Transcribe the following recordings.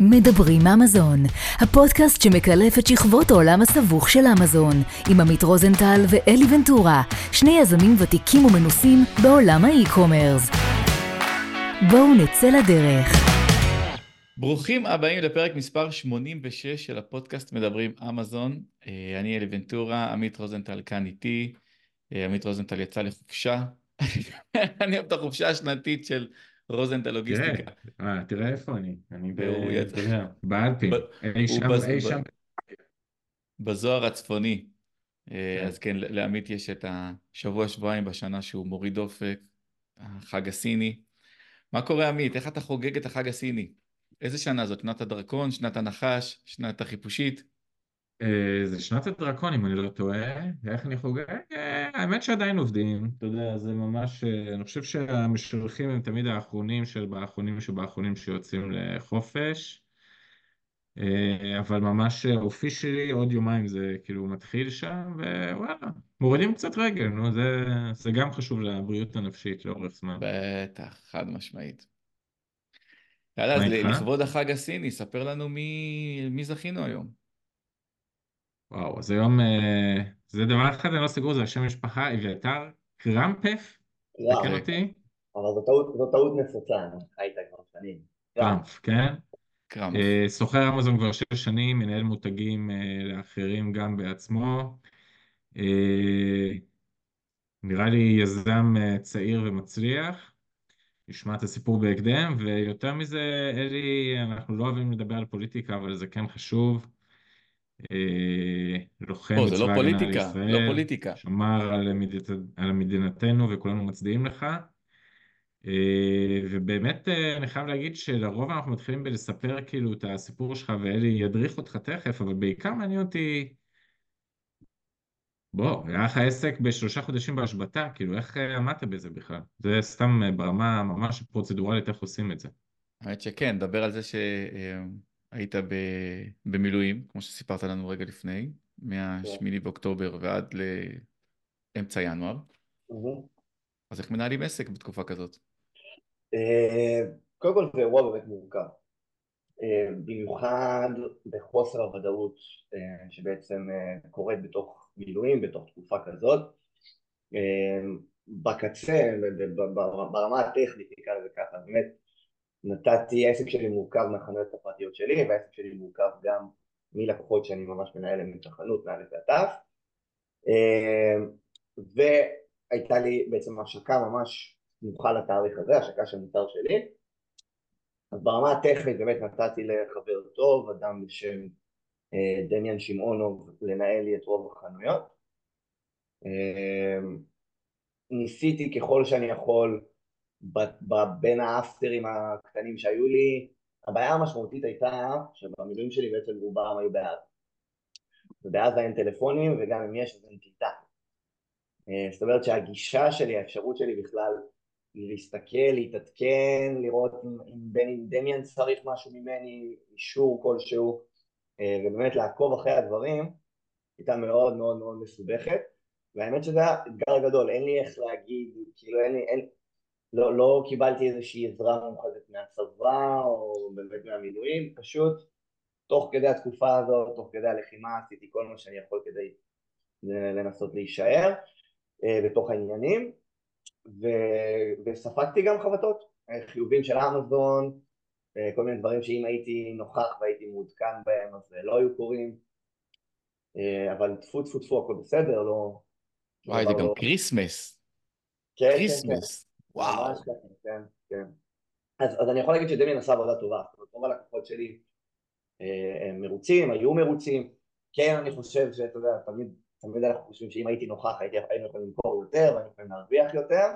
מדברים אמזון, הפודקאסט שמקלף את שכבות העולם הסבוך של אמזון, עם עמית רוזנטל ואלי ונטורה, שני יזמים ותיקים ומנוסים בעולם האי-קומרס. בואו נצא לדרך. ברוכים הבאים לפרק מספר 86 של הפודקאסט מדברים אמזון. אה, אני אלי ונטורה, עמית רוזנטל כאן איתי. אה, עמית רוזנטל יצא לחופשה. אני אוהב את החופשה השנתית של רוזנטל לוגיסטיקה. אה, תראה איפה אני, אני. באלפים, אי שם. בזוהר הצפוני. אה, כן. אז כן, לעמית יש את השבוע שבועיים בשנה שהוא מוריד אופק, החג הסיני. מה קורה עמית? איך אתה חוגג את החג הסיני? איזה שנה זאת? שנת הדרקון, שנת הנחש, שנת החיפושית? אה, זה שנת הדרקון אם אני לא טועה, איך אני חוגג? אה, האמת שעדיין עובדים, אתה יודע, זה ממש, אה, אני חושב שהמשלחים הם תמיד האחרונים של באחרונים שבאחרונים שיוצאים לחופש, אבל ממש אופישלי עוד יומיים זה כאילו מתחיל שם, ווואלה, מורידים קצת רגל, נו, זה, זה גם חשוב לבריאות הנפשית לאורך זמן. בטח, חד משמעית. יאללה, אז? לכבוד החג הסיני, ספר לנו מי, מי זכינו היום. וואו, אז היום, אה, זה דבר אחד אני לא סגור, זה השם משפחה, אביתר קרמפף, תקן אותי, אבל זו טעות, זו טעות נפוצה, אני חי איתה כבר שנים. קרמפ, כן? קרמפ. אה, סוחר אמזון כבר שש שנים, מנהל מותגים אה, לאחרים גם בעצמו. אה, נראה לי יזם צעיר ומצליח. נשמע את הסיפור בהקדם, ויותר מזה, אלי, אנחנו לא אוהבים לדבר על פוליטיקה, אבל זה כן חשוב. אה, לוחם לא, לא בצבא ההגנה פוליטיקה, לישראל, לא פוליטיקה. שמר על מדינת- על מדינתנו וכולנו מצדיעים לך. אה, ובאמת אה, אני חייב להגיד שלרוב אנחנו מתחילים בלספר כאילו את הסיפור שלך ואלי ידריך אותך תכף, אבל בעיקר מעניין אותי, בוא, היה לך עסק בשלושה חודשים בהשבתה, כאילו איך עמדת בזה בכלל? זה סתם ברמה ממש פרוצדורלית איך עושים את זה. האמת שכן, דבר על זה שהיית ב... במילואים, כמו שסיפרת לנו רגע לפני, מה-8 באוקטובר ועד לאמצע ינואר. אז איך מנהלים עסק בתקופה כזאת? אה, קודם כל זה אירוע באמת מורכב. אה, במיוחד בחוסר הוודאות אה, שבעצם קורית בתוך מילואים, בתוך תקופה כזאת. בקצה, ברמה הטכנית נקרא לזה ככה, באמת נתתי, העסק שלי מורכב מהחנויות הפרטיות שלי והעסק שלי מורכב גם מלקוחות שאני ממש מנהל להם את החנות מאלף ועד אה, והייתה לי בעצם השקה ממש סמוכה לתאריך הזה, השקה של מוצר שלי. אז ברמה הטכנית באמת נתתי לחבר טוב, אדם בשם אה, דמיאן שמעונוב לנהל לי את רוב החנויות. אה, ניסיתי ככל שאני יכול בין האפטרים הקטנים שהיו לי הבעיה המשמעותית הייתה שבמילואים שלי בעצם רובם היו בעזה ובעזה אין טלפונים וגם אם יש אז אין קליטה. אה, זאת אומרת שהגישה שלי, האפשרות שלי בכלל היא להסתכל, להתעדכן, לראות אם, אם דמיאן צריך משהו ממני, אישור כלשהו אה, ובאמת לעקוב אחרי הדברים הייתה מאוד מאוד מאוד מסובכת. והאמת שזה אתגר גדול, אין לי איך להגיד, כאילו אין לי, אין, לא, לא קיבלתי איזושהי עזרה מיוחדת מהצבא או באמת מהמילואים, פשוט תוך כדי התקופה הזאת, תוך כדי הלחימה עשיתי כל מה שאני יכול כדי לנסות להישאר אה, בתוך העניינים ו... וספגתי גם חבטות, אה, חיובים של אמזון, אה, כל מיני דברים שאם הייתי נוכח והייתי מעודכן בהם אז לא היו קורים אבל טפו טפו טפו הכל בסדר, לא... וואי, זה גם לא- קריסמס. כן. קריסמס. וואו. ממש ככה, כן, כן. אז, אז אני יכול להגיד שדמיין עשה עבודה טובה, זאת אומרת, רוב הלקוחות שלי אה, הם מרוצים, היו מרוצים, כן אני חושב שאתה יודע, תמיד, תמיד אנחנו חושבים שאם הייתי נוכח הייתי, היינו יכולים למכור יותר והיינו יכולים להרוויח יותר,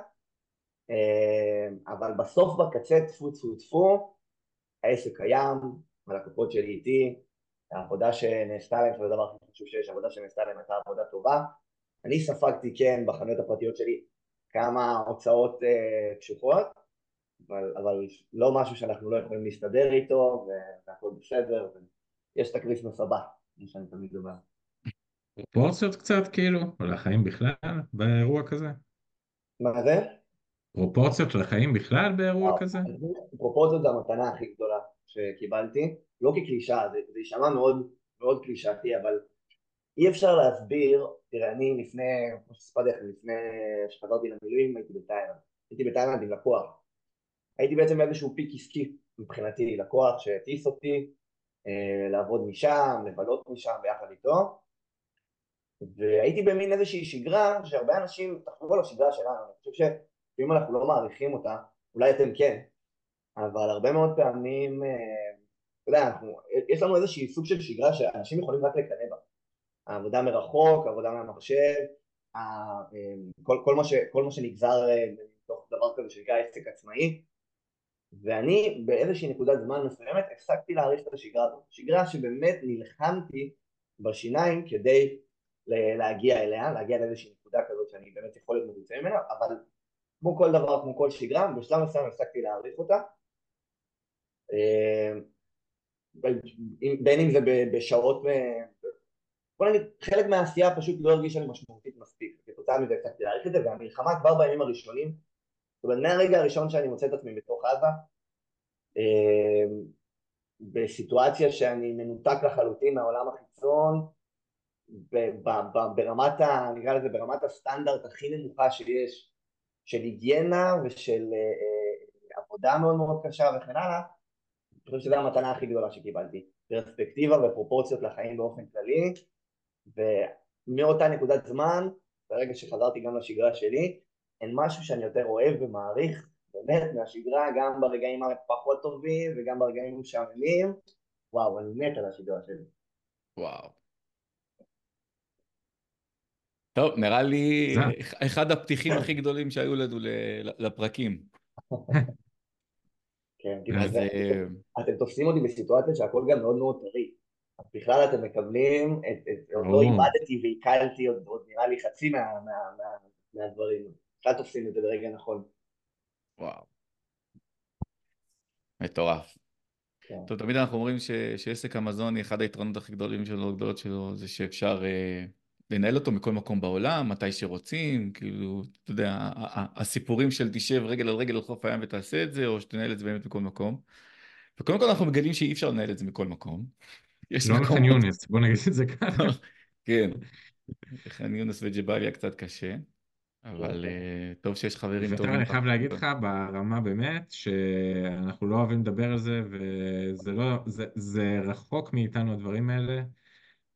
אה, אבל בסוף בקצה טפו טפו טפו, העסק קיים, הלקוחות שלי איתי, העבודה שנעשתה להם, שזה הדבר הכי חשוב שיש, העבודה שנעשתה להם הייתה עבודה טובה, אני ספגתי כן בחנויות הפרטיות שלי כמה הוצאות אה, קשוחות, אבל, אבל לא משהו שאנחנו לא יכולים להסתדר איתו והכל בסדר, ויש את הקריסמס הבא, כמו שאני תמיד אומר. פרופורציות קצת כאילו, או לחיים בכלל באירוע כזה? מה זה? פרופורציות לחיים בכלל באירוע כזה? פרופורציות זה המתנה הכי גדולה שקיבלתי, לא כקלישאה, זה, זה יישמע מאוד, מאוד קלישאתי, אבל אי אפשר להסביר, תראה, אני לפני, כמו שסיפרתי לכם, לפני שחזרתי למילואים, הייתי בתאילנד, הייתי בתאילנד עם לקוח, הייתי בעצם באיזשהו פיק עסקי מבחינתי, לקוח שהטיס אותי, אה, לעבוד משם, לבלות משם ביחד איתו, והייתי במין איזושהי שגרה שהרבה אנשים, תחשבו על השגרה שלנו, אני חושב שאם אנחנו לא מעריכים אותה, אולי אתם כן, אבל הרבה מאוד פעמים, אה, אתה יודע, יש לנו איזושהי סוג של שגרה שאנשים יכולים רק לקנא בה. העבודה מרחוק, העבודה מהמחשב, אה, כל, כל, מה ש, כל מה שנגזר מתוך דבר כזה שנקרא עסק עצמאי, ואני באיזושהי נקודת זמן מסוימת הפסקתי להעריך את השגרה הזאת, שגרה שבאמת נלחמתי בשיניים כדי להגיע אליה, להגיע לאיזושהי נקודה כזאת שאני באמת יכול להיות מרוצה ממנה, אבל כמו כל דבר, כמו כל שגרה, בשלב מסוים הפסקתי להעריך אותה. אה, בין אם זה בשעות, בוא נגיד, חלק מהעשייה פשוט לא הרגישה לי משמעותית מספיק, כתוצאה מזה הפסקתי להעריך את זה, והמלחמה כבר בימים הראשונים, זאת אומרת מהרגע הראשון שאני מוצא את עצמי בתוך עזה, אה, בסיטואציה שאני מנותק לחלוטין מהעולם החיצון, ברמת, נקרא לזה, ברמת הסטנדרט הכי נמוכה שיש של היגיינה ושל אה, אה, עבודה מאוד מאוד קשה וכן הלאה, אני חושב שזו המתנה הכי גדולה שקיבלתי, פרספקטיבה ופרופורציות לחיים באופן כללי, ומאותה נקודת זמן, ברגע שחזרתי גם לשגרה שלי, אין משהו שאני יותר אוהב ומעריך באמת מהשגרה גם ברגעים הפחות טובים וגם ברגעים המשעממים, וואו, אני מת על השגרה שלי. וואו. טוב, נראה לי אחד הפתיחים הכי גדולים שהיו לנו לפרקים. כן, אה, אתם תופסים אותי בסיטואציה שהכל גם מאוד מאוד טרי. בכלל אתם מקבלים, עוד לא איבדתי ועיכלתי עוד נראה לי חצי מהדברים. בכלל תופסים את זה ברגע נכון. וואו. מטורף. כן. טוב, תמיד אנחנו אומרים שעסק המזון, אחד היתרונות הכי גדולים שלו, הגדולות שלו, זה שאפשר... אה, לנהל אותו מכל מקום בעולם, מתי שרוצים, כאילו, אתה יודע, הסיפורים של תשב רגל על רגל על חוף הים ותעשה את זה, או שתנהל את זה באמת מכל מקום. וקודם כל אנחנו מגלים שאי אפשר לנהל את זה מכל מקום. לא לחן יונס, בוא נגיד את זה ככה. כן, לחן יונס וג'באליה קצת קשה, אבל אה, טוב שיש חברים טובים. אני חייב להגיד לך ברמה באמת, שאנחנו לא אוהבים לדבר על זה, וזה לא, זה רחוק מאיתנו הדברים האלה.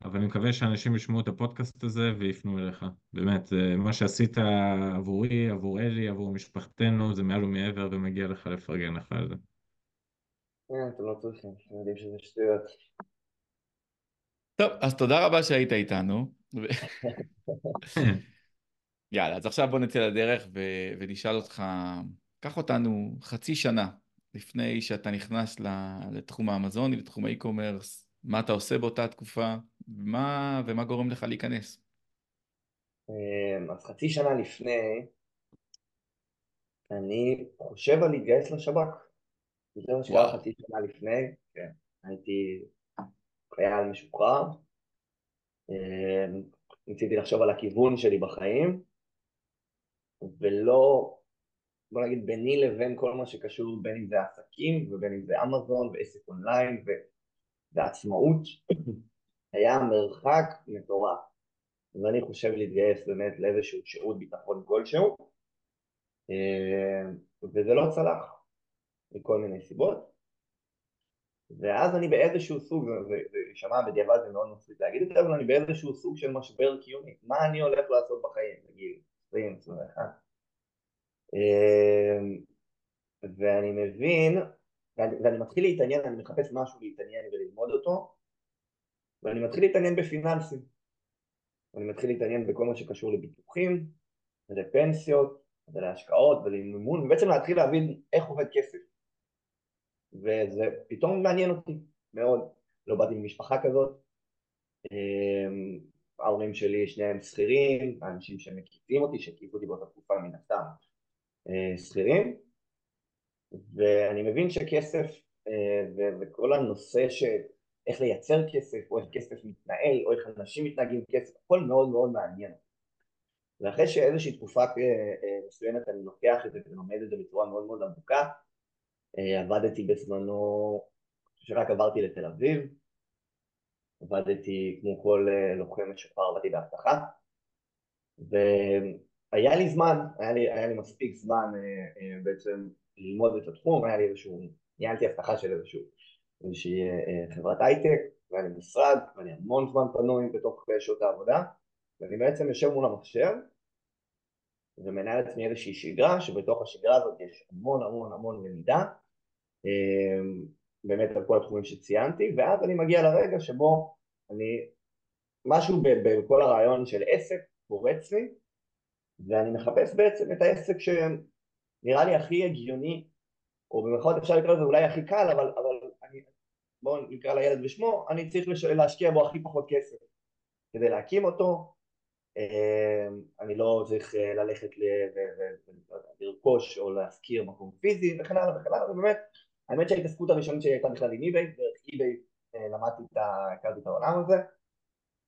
אבל אני מקווה שאנשים ישמעו את הפודקאסט הזה ויפנו אליך. באמת, מה שעשית עבורי, עבור אלי, עבור משפחתנו, זה מעל ומעבר ומגיע לך לפרגן לך על זה. כן, אתם לא צריכים, אתם יודעים שזה שטויות. טוב, אז תודה רבה שהיית איתנו. יאללה, אז עכשיו בוא נצא לדרך ו- ונשאל אותך, קח אותנו חצי שנה לפני שאתה נכנס לתחום האמזוני, לתחום האי-קומרס, מה אתה עושה באותה תקופה, מה, ומה גורם לך להיכנס? אמ, אז חצי שנה לפני, אני חושב על להתגייס לשב"כ. זה מה שקרה חצי שנה לפני, כן. הייתי חייל משוחרר, אמ, ניסיתי לחשוב על הכיוון שלי בחיים, ולא, בוא נגיד, ביני לבין כל מה שקשור בין אם זה עסקים ובין אם זה אמזון ועסק אונליין ועצמאות, היה מרחק מטורף. ואני חושב להתגייס באמת לאיזשהו שירות ביטחון כלשהו, אה, וזה לא צלח, מכל מיני סיבות. ואז אני באיזשהו סוג, ושמע בדיעבד זה מאוד מצחיק להגיד את זה, אבל אני באיזשהו סוג של משבר קיומי. מה אני הולך לעשות בחיים בגיל 20-21? אה, ואני מבין, ואני, ואני מתחיל להתעניין, אני מחפש משהו להתעניין וללמוד אותו, ואני מתחיל להתעניין בפיננסים. אני מתחיל להתעניין בכל מה שקשור לביטוחים, ולפנסיות, ולהשקעות ולמימון, ובעצם להתחיל להבין איך עובד כסף. וזה פתאום מעניין אותי מאוד. לא באתי ממשפחה כזאת. אמ, ההורים שלי שניהם שכירים, האנשים שמקיפים אותי, שהקיפו אותי באותה תקופה מן הסתם אה, שכירים, ואני מבין שכסף אה, וכל הנושא של איך לייצר כסף, או איך כסף מתנהל, או איך אנשים מתנהגים עם כסף, הכל מאוד מאוד מעניין. ואחרי שאיזושהי תקופה אה, מסוימת אני לוקח את זה ולומד את זה בצורה מאוד מאוד עמוקה, עבדתי בזמנו שרק עברתי לתל אביב, עבדתי כמו כל אה, לוחם משוחרר, עבדתי באבטחה, והיה לי זמן, היה לי, היה לי מספיק זמן אה, אה, בעצם ללמוד את התחום, היה לי איזשהו, ניהלתי אבטחה של איזשהו, איזושהי חברת הייטק, והיה לי משרד, והיה לי המון זמן פנוי בתוך שעות העבודה, ואני בעצם יושב מול המחשב ומנהל לעצמי איזושהי שגרה, שבתוך השגרה הזאת יש המון המון המון למידה, באמת על כל התחומים שציינתי, ואז אני מגיע לרגע שבו אני, משהו בכל הרעיון של עסק פורץ לי, ואני מחפש בעצם את העסק שנראה לי הכי הגיוני, או במירכאות אפשר לקרוא לזה אולי הכי קל, אבל, אבל אני, בואו נקרא לילד בשמו, אני צריך לש... להשקיע בו הכי פחות כסף כדי להקים אותו, אמ, אני לא צריך אה, ללכת לרכוש או להשכיר מקום פיזי וכן הלאה וכן הלאה, ובאמת האמת שההתעסקות הראשונית שלי הייתה בכלל עם אי-ביי, דרך אי-ביי אה, למדתי את. הכרתי את העולם הזה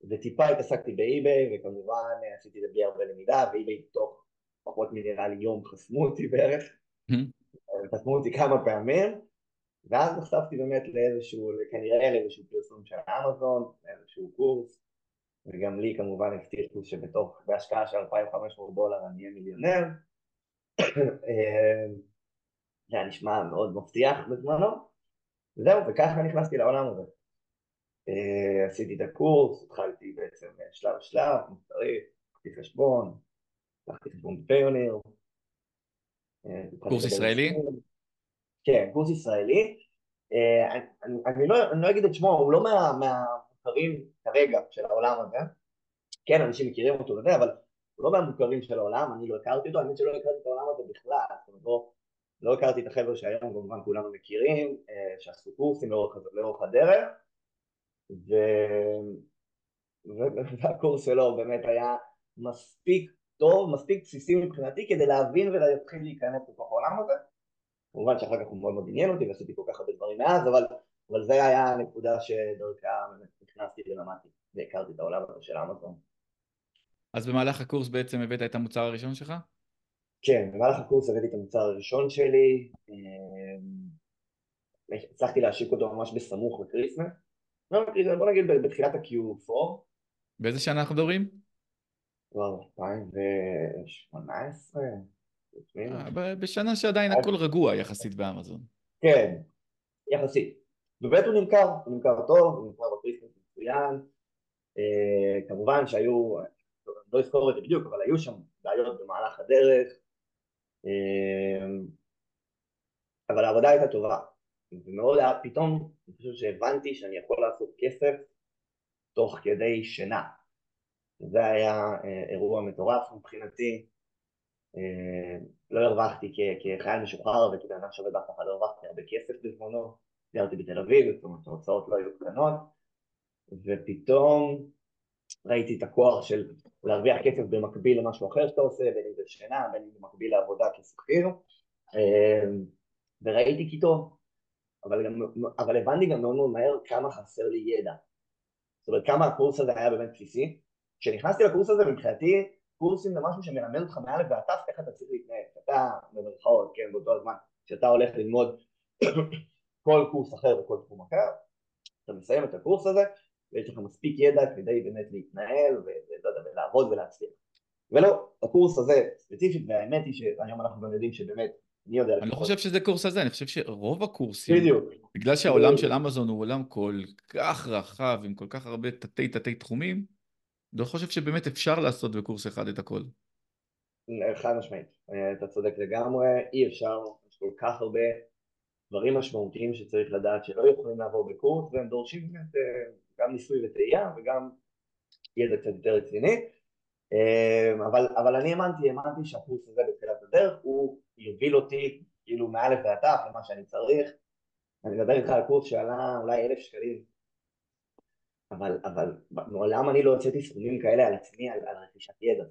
וטיפה התעסקתי באי-ביי וכמובן אה, עשיתי לזה בלי הרבה למידה ואי-ביי תוך פחות מנראה לי יום חסמו אותי בערך חסמו אותי כמה פעמים ואז נחשפתי באמת לאיזשהו, כנראה לאיזשהו פרסום של אמזון, לאיזשהו קורס וגם לי כמובן הבטיחו שבתוך, בהשקעה של 2,500 דולר אני אהיה מיליונר אה, זה היה נשמע מאוד מבטיח בזמנו. וזהו, וככה נכנסתי לעולם הזה. אה, עשיתי את הקורס, התחלתי בעצם שלב שלב, מוצרי, לקחתי חשבון, לקחתי חשבון פיוניר. אה, קורס ישראלי? כן, קורס ישראלי. אני לא, לא אגיד את שמו, הוא לא מהמוכרים כרגע של העולם הזה. כן, אנשים מכירים אותו וזה, אבל הוא לא מהמוכרים של העולם, אני לא הכרתי אותו, האמת שלא הכרתי את העולם הזה בכלל, זאת אומרת, לא, הכרתי את החבר'ה שהיום כמובן כולנו מכירים, אה, שעשו קורסים לאורך, לאורך הדרך, ו... והקורס שלו באמת היה מספיק טוב, מספיק בסיסי מבחינתי כדי להבין ולהתחיל להיכנס לתוך העולם הזה. כמובן שאחר כך הוא מאוד מאוד עניין אותי ועשיתי כל כך הרבה דברים מאז, אבל, אבל זה היה הנקודה שדרכה נכנסתי ולמדתי והכרתי את העולם הזה של אמזון. אז במהלך הקורס בעצם הבאת את המוצר הראשון שלך? כן, במהלך הקורס הבאתי את המוצר הראשון שלי, אמ, הצלחתי להשיק אותו ממש בסמוך לקריסמס, לא בוא נגיד בתחילת ה-Q4. באיזה שנה אנחנו מדברים? כבר 2018. אה, בשנה שעדיין הכל רגוע יחסית באמזון. כן, יחסית. באמת הוא נמכר, הוא נמכר טוב, הוא נמכר בקריסמס מצוין. אה, כמובן שהיו לא אזכור את זה בדיוק, אבל היו שם בעיות במהלך הדרך, אבל העבודה הייתה טובה, ומאוד היה פתאום, אני חושב שהבנתי שאני יכול לעשות כסף תוך כדי שינה. זה היה אה, אירוע מטורף מבחינתי, אה, לא הרווחתי כחייל משוחרר וכבן אדם שעובד באף אחד לא הרווחתי הרבה כסף בזמנו, גרתי בתל אביב, זאת אומרת ההוצאות לא היו קטנות, ופתאום ראיתי את הכוח של להרוויח כסף במקביל למשהו אחר שאתה עושה, בין אם זה שינה, בין אם זה מקביל לעבודה כשכיר, אמ, וראיתי כי טוב, אבל, אבל הבנתי גם מאוד מאוד מהר כמה חסר לי ידע. זאת אומרת, כמה הקורס הזה היה באמת בסיסי. כשנכנסתי לקורס הזה, מבחינתי, קורסים זה משהו שמלמד אותך מאלף ועד תף איך אתה צריך להתנהל. אתה, במרכאות, כן, באותו הזמן, כשאתה הולך ללמוד כל קורס אחר וכל תחום אחר, אתה מסיים את הקורס הזה, ויש לך מספיק ידע כדי באמת להתנהל ולעבוד ולהצליח. ולא, הקורס הזה ספציפית, והאמת היא שהיום אנחנו גם יודעים שבאמת, אני יודע... אני לא חושב שזה קורס הזה, אני חושב שרוב הקורסים, בדיוק. בגלל שהעולם של אמזון הוא עולם כל כך רחב, עם כל כך הרבה תתי תתי תחומים, לא חושב שבאמת אפשר לעשות בקורס אחד את הכל. חד משמעית, אתה צודק לגמרי, אי אפשר, יש כל כך הרבה דברים משמעותיים שצריך לדעת שלא יכולים לעבור בקורס, והם דורשים באמת אה, גם ניסוי וטעייה וגם ידע קצת יותר רציני. אמ, אבל, אבל אני האמנתי, האמנתי שהקורס הזה בתחילת הדרך הוא יוביל אותי כאילו מאלף ועד תף למה שאני צריך. אני מדבר איתך על קורס שעלה אולי אלף שקלים. אבל, אבל מעולם אני לא הוצאתי סכומים כאלה על עצמי על, על רכישת ידע?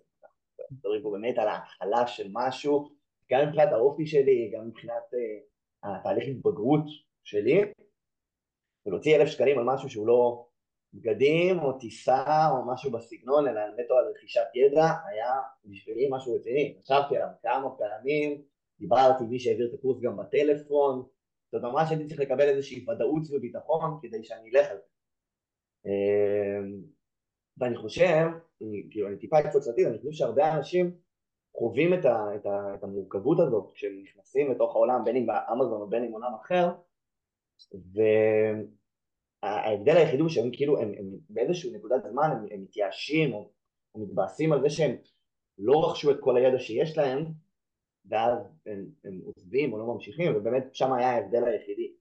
מדברים פה באמת על ההתחלה של משהו גם מבחינת האופי שלי, גם מבחינת uh, התהליך התבגרות שלי. ולהוציא אלף שקלים על משהו שהוא לא בגדים או טיסה או משהו בסגנון, אלא נטו על רכישת ידע, היה בשבילי משהו רציני. חשבתי עליו כמה פעמים, דיברתי עם מי שהעביר את הקורס גם בטלפון, זאת ממש הייתי צריך לקבל איזושהי ודאות וביטחון כדי שאני אלך על זה. אמ, ואני חושב, כאילו אני טיפה לעתיד, אני חושב שהרבה אנשים חווים את, ה, את, ה, את המורכבות הזאת כשהם נכנסים לתוך העולם, בין אם באמזון או בין אם עולם אחר, וההבדל היחיד הוא שהם כאילו, הם, הם באיזושהי נקודת זמן הם, הם מתייאשים או, או מתבאסים על זה שהם לא רכשו את כל הידע שיש להם, ואז הם, הם עוזבים או לא ממשיכים, ובאמת שם היה ההבדל היחידי,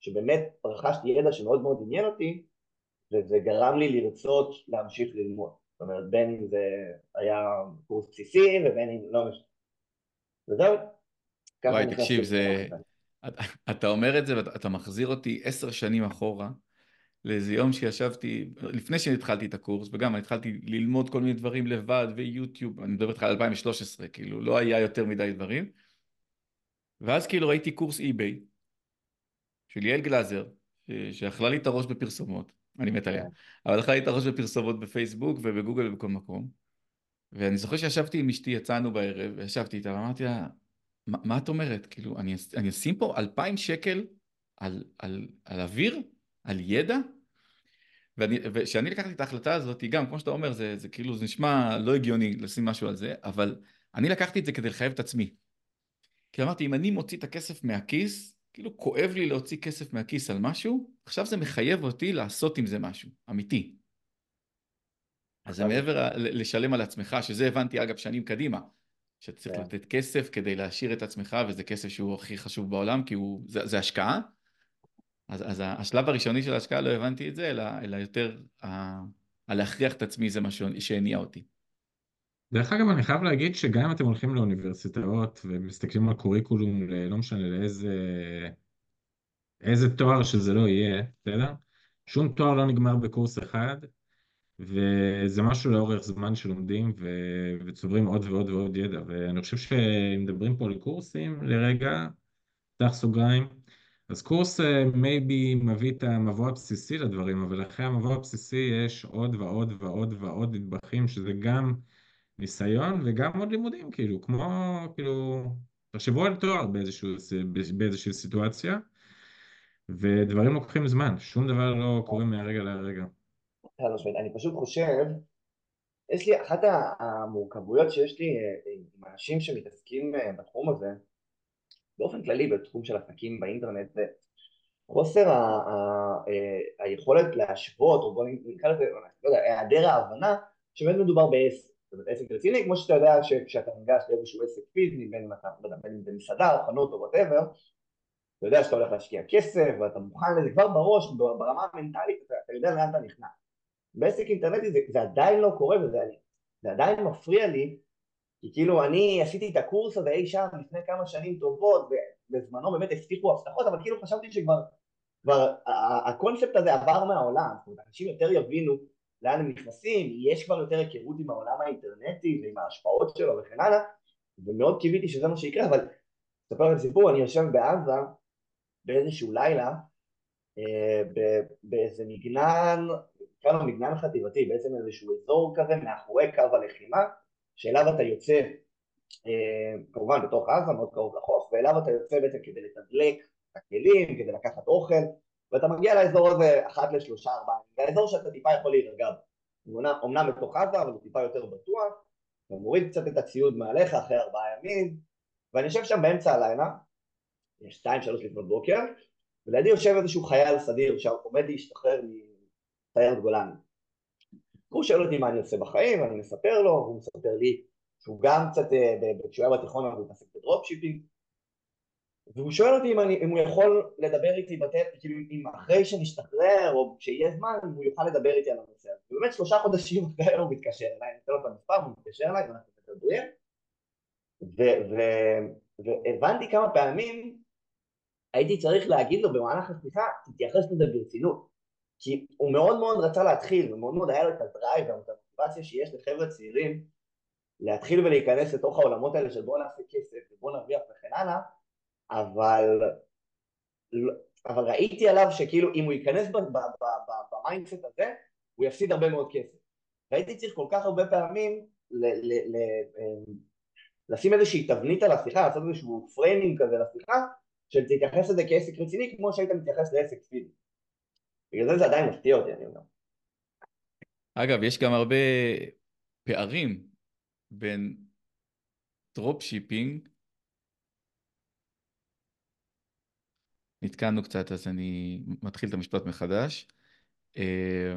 שבאמת רכשתי ידע שמאוד מאוד עניין אותי, וזה גרם לי לרצות להמשיך ללמוד. זאת אומרת, בין אם זה היה קורס בסיסי ובין אם לא משנה. וזהו. וואי, תקשיב, זה... אתה אומר את זה ואתה מחזיר אותי עשר שנים אחורה לאיזה יום שישבתי, לפני שהתחלתי את הקורס, וגם התחלתי ללמוד כל מיני דברים לבד ויוטיוב, אני מדבר איתך על 2013, כאילו לא היה יותר מדי דברים, ואז כאילו ראיתי קורס אי-ביי של יעל גלאזר, שאכלה לי את הראש בפרסומות, אני מת עליה, כן. אבל אכלה לי את הראש בפרסומות בפייסבוק ובגוגל ובכל מקום, ואני זוכר שישבתי עם אשתי, יצאנו בערב, וישבתי איתה ואמרתי לה, מה, מה את אומרת? כאילו, אני, אני אשים פה אלפיים שקל על, על, על אוויר? על ידע? וכשאני לקחתי את ההחלטה הזאת, גם, כמו שאתה אומר, זה, זה כאילו, זה נשמע לא הגיוני לשים משהו על זה, אבל אני לקחתי את זה כדי לחייב את עצמי. כי אמרתי, אם אני מוציא את הכסף מהכיס, כאילו כואב לי להוציא כסף מהכיס על משהו, עכשיו זה מחייב אותי לעשות עם זה משהו, אמיתי. אז זה מעבר לשלם על עצמך, שזה הבנתי אגב שנים קדימה, שאתה צריך כן. לתת כסף כדי להשאיר את עצמך, וזה כסף שהוא הכי חשוב בעולם, כי הוא, זה, זה השקעה. אז, אז השלב הראשוני של ההשקעה לא הבנתי את זה, אלא, אלא יותר ה, להכריח את עצמי זה מה שהניע אותי. דרך אגב, אני חייב להגיד שגם אם אתם הולכים לאוניברסיטאות ומסתכלים על קוריקולום, לא משנה לאיזה איזה תואר שזה לא יהיה, בסדר? שום תואר לא נגמר בקורס אחד, וזה משהו לאורך זמן שלומדים ו... וצוברים עוד ועוד ועוד ידע, ואני חושב שאם מדברים פה על קורסים לרגע, פתח סוגריים, אז קורס מייבי uh, מביא את המבוא הבסיסי לדברים, אבל אחרי המבוא הבסיסי יש עוד ועוד ועוד ועוד נדבכים, שזה גם ניסיון וגם עוד לימודים, כאילו, כמו, כאילו, תחשבו על תואר באיזשהו, באיזושהי סיטואציה, ודברים לוקחים זמן, שום דבר לא קורה מהרגע להרגע. אני פשוט חושב, יש לי, אחת המורכבויות שיש לי אה, עם אנשים שמתעסקים אה, בתחום הזה, באופן כללי בתחום של עסקים באינטרנט, זה חוסר ה, ה, ה, אה, היכולת להשוות, או בוא נקרא לזה, לא יודע, היעדר ההבנה שבאמת מדובר בעסק, זאת אומרת עסק רציני, כמו שאתה יודע שכשאתה ניגש לאיזשהו עסק פיזי, בין אם אתה, לא יודע, בין אם זה מסעדה או חנות או whatever, אתה יודע שאתה הולך להשקיע כסף ואתה מוכן לזה כבר בראש, ברמה המנטלית, אתה, אתה יודע לאן אתה נכנס. בעסק אינטרנטי זה, זה עדיין לא קורה וזה זה עדיין מפריע לי כי כאילו אני עשיתי את הקורס הזה אי שם לפני כמה שנים טובות ובזמנו באמת הבטיחו הבטחות אבל כאילו חשבתי שכבר כבר הקונספט הזה עבר מהעולם. זאת אומרת אנשים יותר יבינו לאן הם נכנסים, יש כבר יותר היכרות עם העולם האינטרנטי ועם ההשפעות שלו וכן הלאה ומאוד קיוויתי שזה מה שיקרה אבל אספר לכם סיפור, אני יושב בעזה באיזשהו לילה אה, באיזה מגנן, כמה מגנן חטיבתי, בעצם איזשהו אזור כזה מאחורי קו הלחימה שאליו אתה יוצא אה, כמובן בתוך עזה, מאוד קרוב לחוף, ואליו אתה יוצא בעצם כדי לתדלק את הכלים, כדי לקחת אוכל, ואתה מגיע לאזור הזה אחת לשלושה ארבעה, זה האזור שאתה טיפה יכול להירגע בו, אמנם בתוך עזה אבל הוא טיפה יותר בטוח, אתה מוריד קצת את הציוד מעליך אחרי ארבעה ימים, ואני יושב שם באמצע הלילה, שתיים שלוש לפנות בוקר, ולידי יושב איזשהו חייל סדיר שעומד להשתחרר מסיירת גולני. הוא שואל אותי מה אני עושה בחיים, אני מספר לו, הוא מספר לי שהוא גם קצת, אה, כשהוא היה בתיכון הוא מתעסק ב dropshipping, והוא שואל אותי אם, אני, אם הוא יכול לדבר איתי בטט, כאילו אם אחרי שנשתחרר או כשיהיה זמן, הוא יוכל לדבר איתי על הנושא הזה. ובאמת שלושה חודשים אחרי הוא מתקשר אליי, אני נותן לו את המספר, הוא מתקשר אליי ואנחנו מדברים, והבנתי כמה פעמים הייתי צריך להגיד לו במהלך השיחה, תתייחס לזה ברצינות. כי הוא מאוד מאוד רצה להתחיל, ומאוד מאוד היה לו את ה drive ואת המוטיבציה שיש לחבר'ה צעירים להתחיל ולהיכנס לתוך העולמות האלה של בוא נעשה כסף ובוא נרוויח וכן הלאה, אבל, אבל ראיתי עליו שכאילו אם הוא ייכנס ב mindset הזה, הוא יפסיד הרבה מאוד כסף. והייתי צריך כל כך הרבה פעמים ל, ל, ל, לשים איזושהי תבנית על השיחה, לעשות איזשהו framing כזה לשיחה, שתתייחס לזה כעסק רציני כמו שהיית מתייחס לעסק פיזי. בגלל זה זה עדיין מפתיע אותי, אני אומר. אגב, יש גם הרבה פערים בין dropshipping, נתקענו קצת אז אני מתחיל את המשפט מחדש. אה,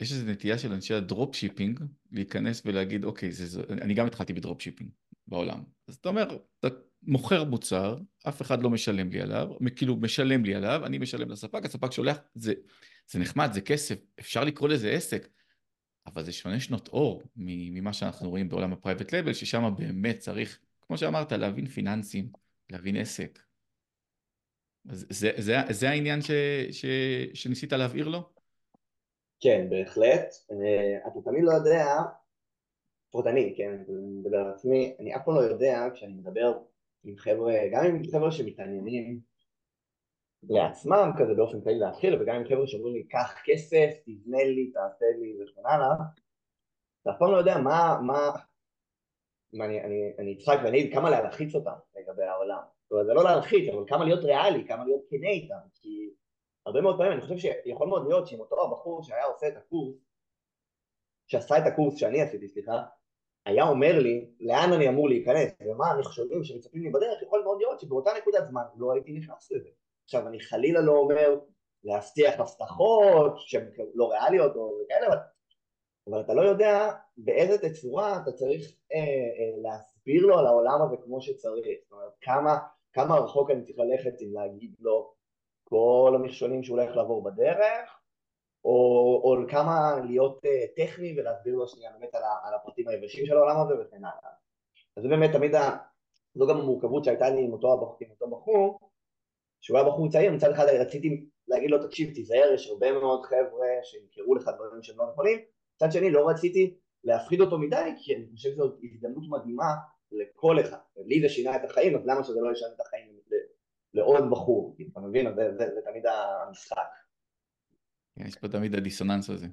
יש איזו נטייה של אנשי ה dropshipping להיכנס ולהגיד אוקיי, זה, אני גם התחלתי ב dropshipping בעולם. אז אתה אומר, אתה מוכר מוצר, אף אחד לא משלם לי עליו, כאילו משלם לי עליו, אני משלם לספק, הספק שולח, זה, זה נחמד, זה כסף, אפשר לקרוא לזה עסק, אבל זה שונה שנות אור ממה שאנחנו רואים בעולם ה private label, ששם באמת צריך, כמו שאמרת, להבין פיננסים, להבין עסק. אז זה, זה, זה העניין ש, ש, שניסית להבהיר לו? כן, בהחלט. אה, אתה תמיד לא יודע, לפחות אני, כן, אני מדבר על עצמי, אני אף פעם לא יודע כשאני מדבר עם חבר'ה, גם עם חבר'ה שמתעניינים לעצמם כזה באופן כללי להתחיל, וגם עם חבר'ה שאומרים לי, קח כסף, תבנה לי, תעשה לי וכן הלאה, אתה אף פעם לא יודע מה, מה, אני, אני, אני אצחק ואני אגיד כמה להלחיץ אותם לגבי העולם. זאת אומרת, זה לא להלחיץ, אבל כמה להיות ריאלי, כמה להיות כנה איתם, כי הרבה מאוד פעמים אני חושב שיכול מאוד להיות שאם אותו הבחור שהיה עושה את הקורס, שעשה את הקורס שאני עשיתי, סליחה, היה אומר לי לאן אני אמור להיכנס ומה המכשולים שמצפים לי בדרך, יכול מאוד להיות שבאותה נקודת זמן לא הייתי נכנס לזה. עכשיו אני חלילה לא אומר להבטיח הבטחות שהן לא ריאליות או כאלה, אבל, אבל אתה לא יודע באיזה תצורה אתה צריך אה, אה, להסביר לו על העולם הזה כמו שצריך, זאת אומרת כמה, כמה רחוק אני צריך ללכת עם להגיד לו כל המכשולים שהוא הולך לעבור בדרך, או, או כמה להיות uh, טכני ולהסביר לו שנייה באמת על, הפרטים היבשים של העולם הזה וכן הלאה. אז זה באמת תמיד. זו גם המורכבות שהייתה לי עם אותו, הבח... עם אותו בחור, שהוא היה בחור צעיר, מצד אחד רציתי להגיד לו תקשיב תיזהר, יש הרבה מאוד חבר'ה שימכרו לך דברים שהם לא נכונים, מצד שני לא רציתי להפחיד אותו מדי כי אני חושב שזו הזדמנות מדהימה לכל אחד, לי זה שינה את החיים אז למה שזה לא ישנה את החיים לעוד בחור, אתה מבין? זה, זה, זה תמיד המשחק. יש פה תמיד הדיסוננס הזה.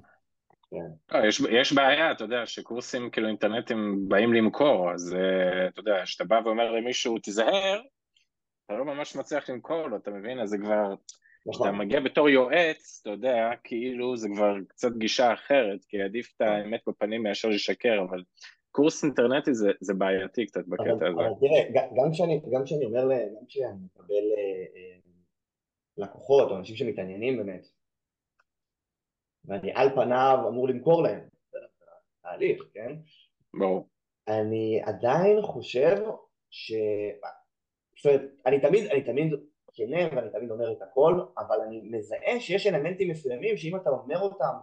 כן. לא, יש, יש בעיה, אתה יודע, שקורסים כאילו אינטרנטיים באים למכור, אז uh, אתה יודע, כשאתה בא ואומר למישהו תיזהר, אתה לא ממש מצליח למכור לו, אתה מבין? אז זה כבר, כשאתה נכון. מגיע בתור יועץ, אתה יודע, כאילו זה כבר קצת גישה אחרת, כי עדיף את האמת בפנים מאשר לשקר, אבל קורס אינטרנטי זה, זה בעייתי קצת בקטע אבל, הזה. אבל תראה, גם כשאני, גם כשאני אומר, גם כשאני מקבל אה, אה, לקוחות או אנשים שמתעניינים באמת, ואני על פניו אמור למכור להם, זה תהליך, כן? ברור. אני עדיין חושב ש... זאת אומרת, אני תמיד, אני תמיד כנה ואני תמיד אומר את הכל, אבל אני מזהה שיש אלמנטים מסוימים שאם אתה אומר אותם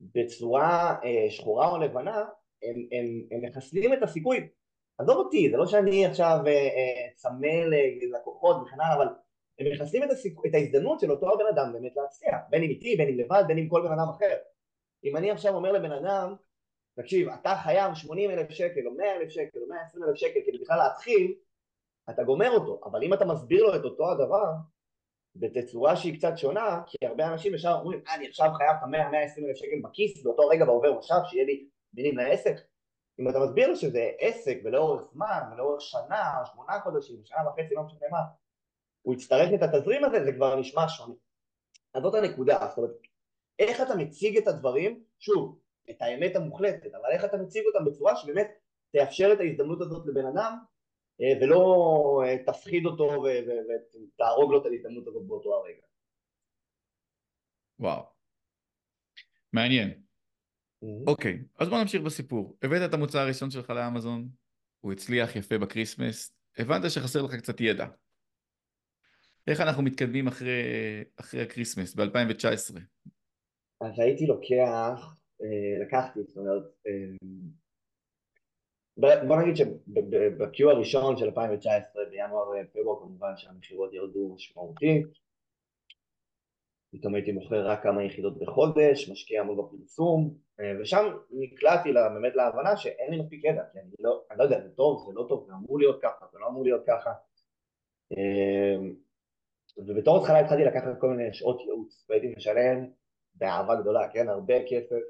בצורה אה, שחורה או לבנה, הם, הם, הם מחסלים את הסיכוי. עזוב אותי, זה לא שאני עכשיו אה, אה, צמא ללקוחות וכן הלאה, אבל הם מחסלים את, הסיכ... את ההזדמנות של אותו הבן אדם באמת להצליח, בין אם איתי, בין אם לבד, בין אם כל בן אדם אחר. אם אני עכשיו אומר לבן אדם, תקשיב, אתה חייב 80 אלף שקל או 100 אלף שקל או 120 אלף שקל כדי בכלל להתחיל, אתה גומר אותו, אבל אם אתה מסביר לו את אותו הדבר בתצורה שהיא קצת שונה, כי הרבה אנשים ישר אומרים, אני עכשיו חייב את ה-100-120 אלף שקל בכיס באותו רגע בעובר ושב, שיהיה לי מילים לעסק, אם אתה מסביר לו שזה עסק ולאורך זמן ולאורך שנה שמונה חודשים, שנה וחצי, לא משנה מה, הוא יצטרך את התזרים הזה, זה כבר נשמע שונה. אז זאת הנקודה, זאת אומרת, איך אתה מציג את הדברים, שוב, את האמת המוחלטת, אבל איך אתה מציג אותם בצורה שבאמת תאפשר את ההזדמנות הזאת לבן אדם אה, ולא אה, תפחיד אותו ותהרוג לו את ההזדמנות הזאת באותו הרגע. וואו, מעניין. אוקיי, אז בוא נמשיך בסיפור. הבאת את המוצר הראשון שלך לאמזון, הוא הצליח יפה ב Christmas, הבנת שחסר לך קצת ידע. איך אנחנו מתקדמים אחרי, אחרי ה Christmas ב-2019? אז הייתי לוקח, אה, לקחתי, זאת אומרת, אה, בוא נגיד שב-Q הראשון של 2019, בינואר-פברואר כמובן שהמכירות ירדו משמעותית, פתאום הייתי מוכר רק כמה יחידות בחודש, משקיע המון בפרסום, אה, ושם נקלעתי באמת להבנה שאין לי מספיק ידע, כי אני לא, אני לא יודע, זה טוב, זה לא טוב, זה אמור להיות ככה, זה לא אמור להיות ככה. ובתור התחלה התחלתי לקחת כל מיני שעות ייעוץ, והייתי משלם באהבה גדולה, כן, הרבה כסף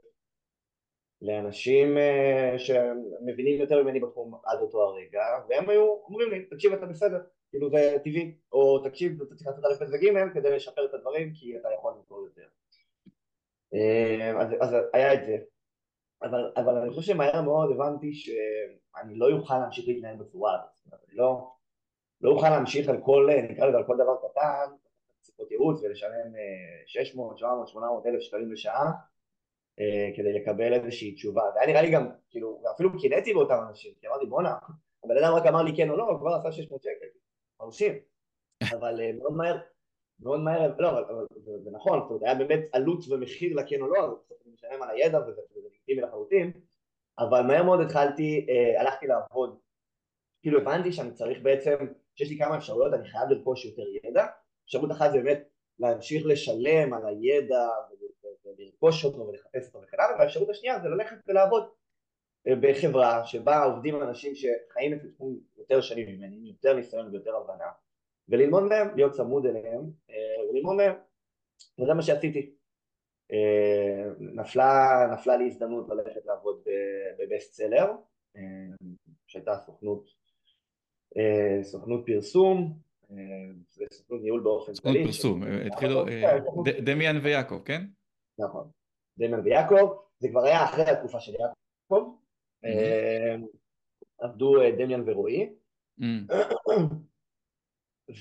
לאנשים uh, שמבינים יותר ממני בתחום עד אותו הרגע, והם היו אומרים לי, תקשיב אתה בסדר, כאילו זה טבעי, או תקשיב, אתה צריך לעשות א' ב' וג' כדי לשפר את הדברים כי אתה יכול למכור יותר. אה, אז, אז היה את זה, אבל, אבל אני חושב שמהר מאוד הבנתי שאני לא אוכל להמשיך להתנהל בצורה הזאת, אני לא, לא אוכל להמשיך על כל, נקרא לזה על כל דבר קטן, שיחות ייעוץ ולשלם 600, 700, 800 אלף שקלים לשעה אה, כדי לקבל איזושהי תשובה, זה היה נראה לי גם, כאילו, אפילו קינאתי באותם אנשים, כי אמרתי בואנה, הבן אדם רק אמר לי כן או לא, כבר עשה 600 שקל, מרשים, אבל אה, מאוד מהר, מאוד מהר, לא, אבל זה נכון, זאת אומרת, היה באמת עלות ומחיר לכן או לא, אז בסוף אני משלם על הידע וזה לגיטימי לחלוטין, אבל מהר מאוד התחלתי, אה, הלכתי לעבוד, כאילו הבנתי שאני צריך בעצם, שיש לי כמה אפשרויות, אני חייב לרכוש יותר ידע, אפשרות אחת זה באמת להמשיך לשלם על הידע ולרכוש אותו ולחפש אותו וכן הלאה, והאפשרות השנייה זה ללכת ולעבוד אה, בחברה שבה עובדים אנשים שחיים את התחום יותר שנים ממני, עם יותר ניסיון ויותר הבנה וללמוד מהם, להיות צמוד אליהם אה, וללמוד מהם. וזה מה שעשיתי. אה, נפלה, נפלה לי הזדמנות ללכת לעבוד בבסט סלר שהייתה סוכנות, סוכנות פרסום זה סוכנות ניהול באופן כללי. סוכנות פרסום, התחילו דמיאן ויעקב, כן? נכון, דמיאן ויעקב, זה כבר היה אחרי התקופה של יעקב. אמ, עבדו אה, דמיאן ורועי.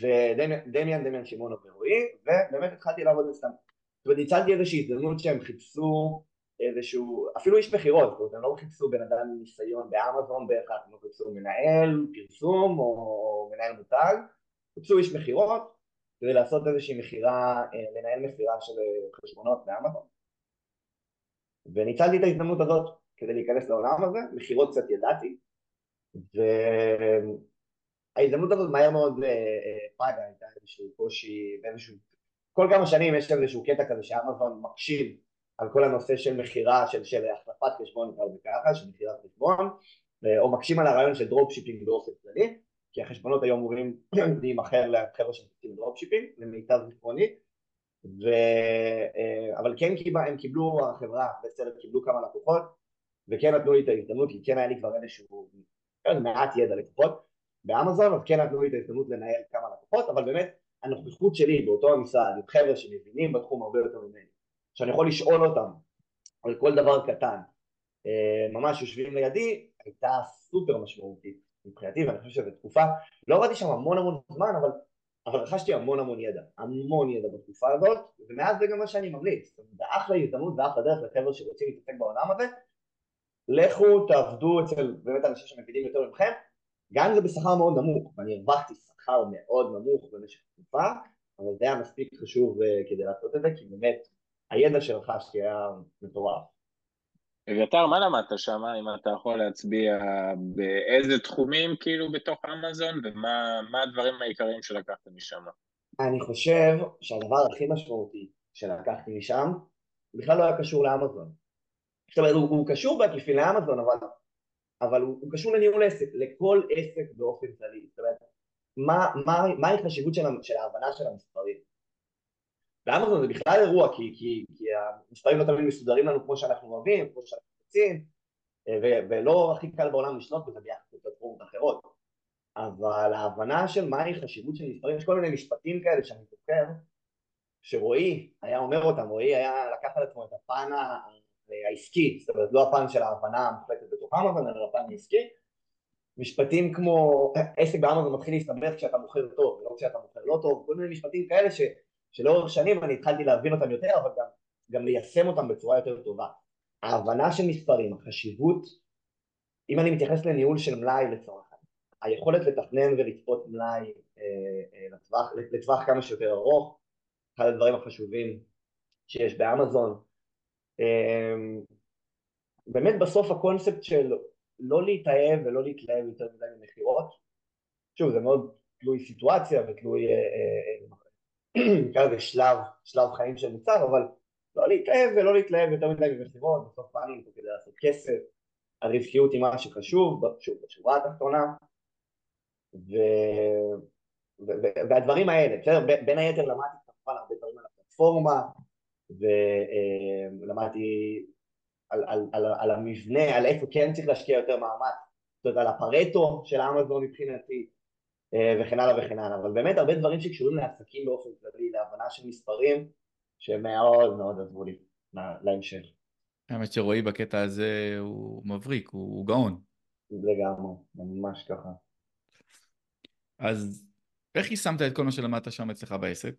ודמיאן, דמיאן שמעון ורועי ובאמת התחלתי לעבוד אצלם. זאת אומרת ניצלתי איזושהי הזדמנות שהם חיפשו איזשהו, אפילו איש מכירות, הם לא חיפשו בן אדם עם ניסיון באמזון בהכרח, הם לא חיפשו מנהל פרסום או מנהל מותג, חיפשו איש מכירות כדי לעשות איזושהי מכירה, אה, לנהל מכירה של חשבונות באמזון. וניצלתי את ההזדמנות הזאת כדי להיכנס לעולם הזה, מכירות קצת ידעתי וההזדמנות הזאת מהר מאוד אה, אה, פגה, הייתה איזשהו קושי, באיזשהו, כל כמה שנים יש איזשהו קטע כזה שאמזון מקשים על כל הנושא של מכירה, של, של החלפת חשבון נקרא לזה ככה, של מכירת חשבון, אה, או מקשים על הרעיון של dropshipping באופן כללי, כי החשבונות היום אמורים להימכר לחבר'ה שמתעסקים ב dropshipping, למיטב זיכרוני, ו... אבל כן הם קיבלו, החברה בסדר קיבלו כמה לקוחות וכן נתנו לי את ההזדמנות, כי כן היה לי כבר איזשהו כן, מעט ידע לפחות באמזון, אז כן נתנו לי את ההזדמנות לנהל כמה לקוחות, אבל באמת הנוכחות שלי באותו המשרד עם חבר'ה שמבינים בתחום הרבה יותר ממני, שאני יכול לשאול אותם על כל דבר קטן, אה, ממש יושבים לידי, הייתה סופר משמעותית מבחינתי, ואני חושב תקופה, לא עבדתי שם המון המון זמן, אבל, אבל רכשתי המון המון ידע, המון ידע בתקופה הזאת, ומאז זה גם מה שאני ממליץ, זה אחלה הזדמנות ואחלה דרך לחבר'ה שרוצים להתעסק בעולם הזה, לכו תעבדו אצל באמת אנשים שמבינים יותר ממכם, גם אם זה בשכר מאוד נמוך, ואני הרווחתי שכר מאוד נמוך במשך תקופה, אבל זה היה מספיק חשוב uh, כדי לעשות את זה, כי באמת הידע שרכשתי היה מטורף. אביתר, מה למדת שם, אם אתה יכול להצביע באיזה תחומים כאילו בתוך אמזון, ומה הדברים העיקריים שלקחת משם? אני חושב שהדבר הכי משמעותי שלקחתי משם בכלל לא היה קשור לאמזון. זאת אומרת, הוא, הוא קשור בעקיפין לאמזון, אבל, אבל הוא, הוא קשור לניהול עסק, לכל עסק באופן כללי. זאת אומרת, מה, מה, מהי החשיבות של, של ההבנה של המספרים? באמזון זה בכלל אירוע, כי, כי, כי המספרים לא תמיד מסודרים לנו כמו שאנחנו אוהבים, כמו שאנחנו רוצים, ו, ולא הכי קל בעולם לשלוט בזה ביחס לפלטפורמות אחרות. אבל ההבנה של מהי חשיבות של מספרים, יש כל מיני משפטים כאלה שאני זוכר, שרועי היה אומר אותם, רועי היה לקח על עצמו את הפן העסקי, זאת אומרת לא הפן של ההבנה המוחלטת בתוך אמזון, אלא הפן העסקי. משפטים כמו עסק באמזון מתחיל להסתבך כשאתה מוכר טוב, ולא כשאתה מוכר לא טוב, כל מיני משפטים כאלה ש, שלאורך שנים אני התחלתי להבין אותם יותר, אבל גם, גם ליישם אותם בצורה יותר טובה. ההבנה של מספרים, החשיבות, אם אני מתייחס לניהול של מלאי לצורך היכולת לתכנן ולצפות מלאי אה, אה, לטווח, לטווח כמה שיותר ארוך, אחד הדברים החשובים שיש באמזון, אמ, באמת בסוף הקונספט של לא להתאהב ולא להתלהב יותר מדי ממכירות, שוב זה מאוד תלוי סיטואציה ותלוי אה, אה, אה, נקרא לזה שלב, שלב חיים של מוצר, אבל לא להתאהב ולא להתלהב יותר מדי ממכירות, בסוף פעמים פה כדי לעשות כסף, הרווחיות היא מה שחשוב, שוב בשורה התחתונה, ו... ו... והדברים האלה, בסדר, בין היתר למדתי כמובן הרבה דברים על הפלטפורמה, ולמדתי על, על, על, על המבנה, על איפה כן צריך להשקיע יותר מאמץ, זאת אומרת על הפרטו של אמזון מבחינתי, וכן הלאה וכן הלאה, אבל באמת הרבה דברים שקשורים לעסקים באופן כללי, להבנה של מספרים, שמאוד מאוד עזרו לי להמשך. האמת שרועי בקטע הזה הוא מבריק, הוא, הוא גאון. לגמרי, ממש ככה. אז איך יישמת את כל מה שלמדת שם אצלך בעסק?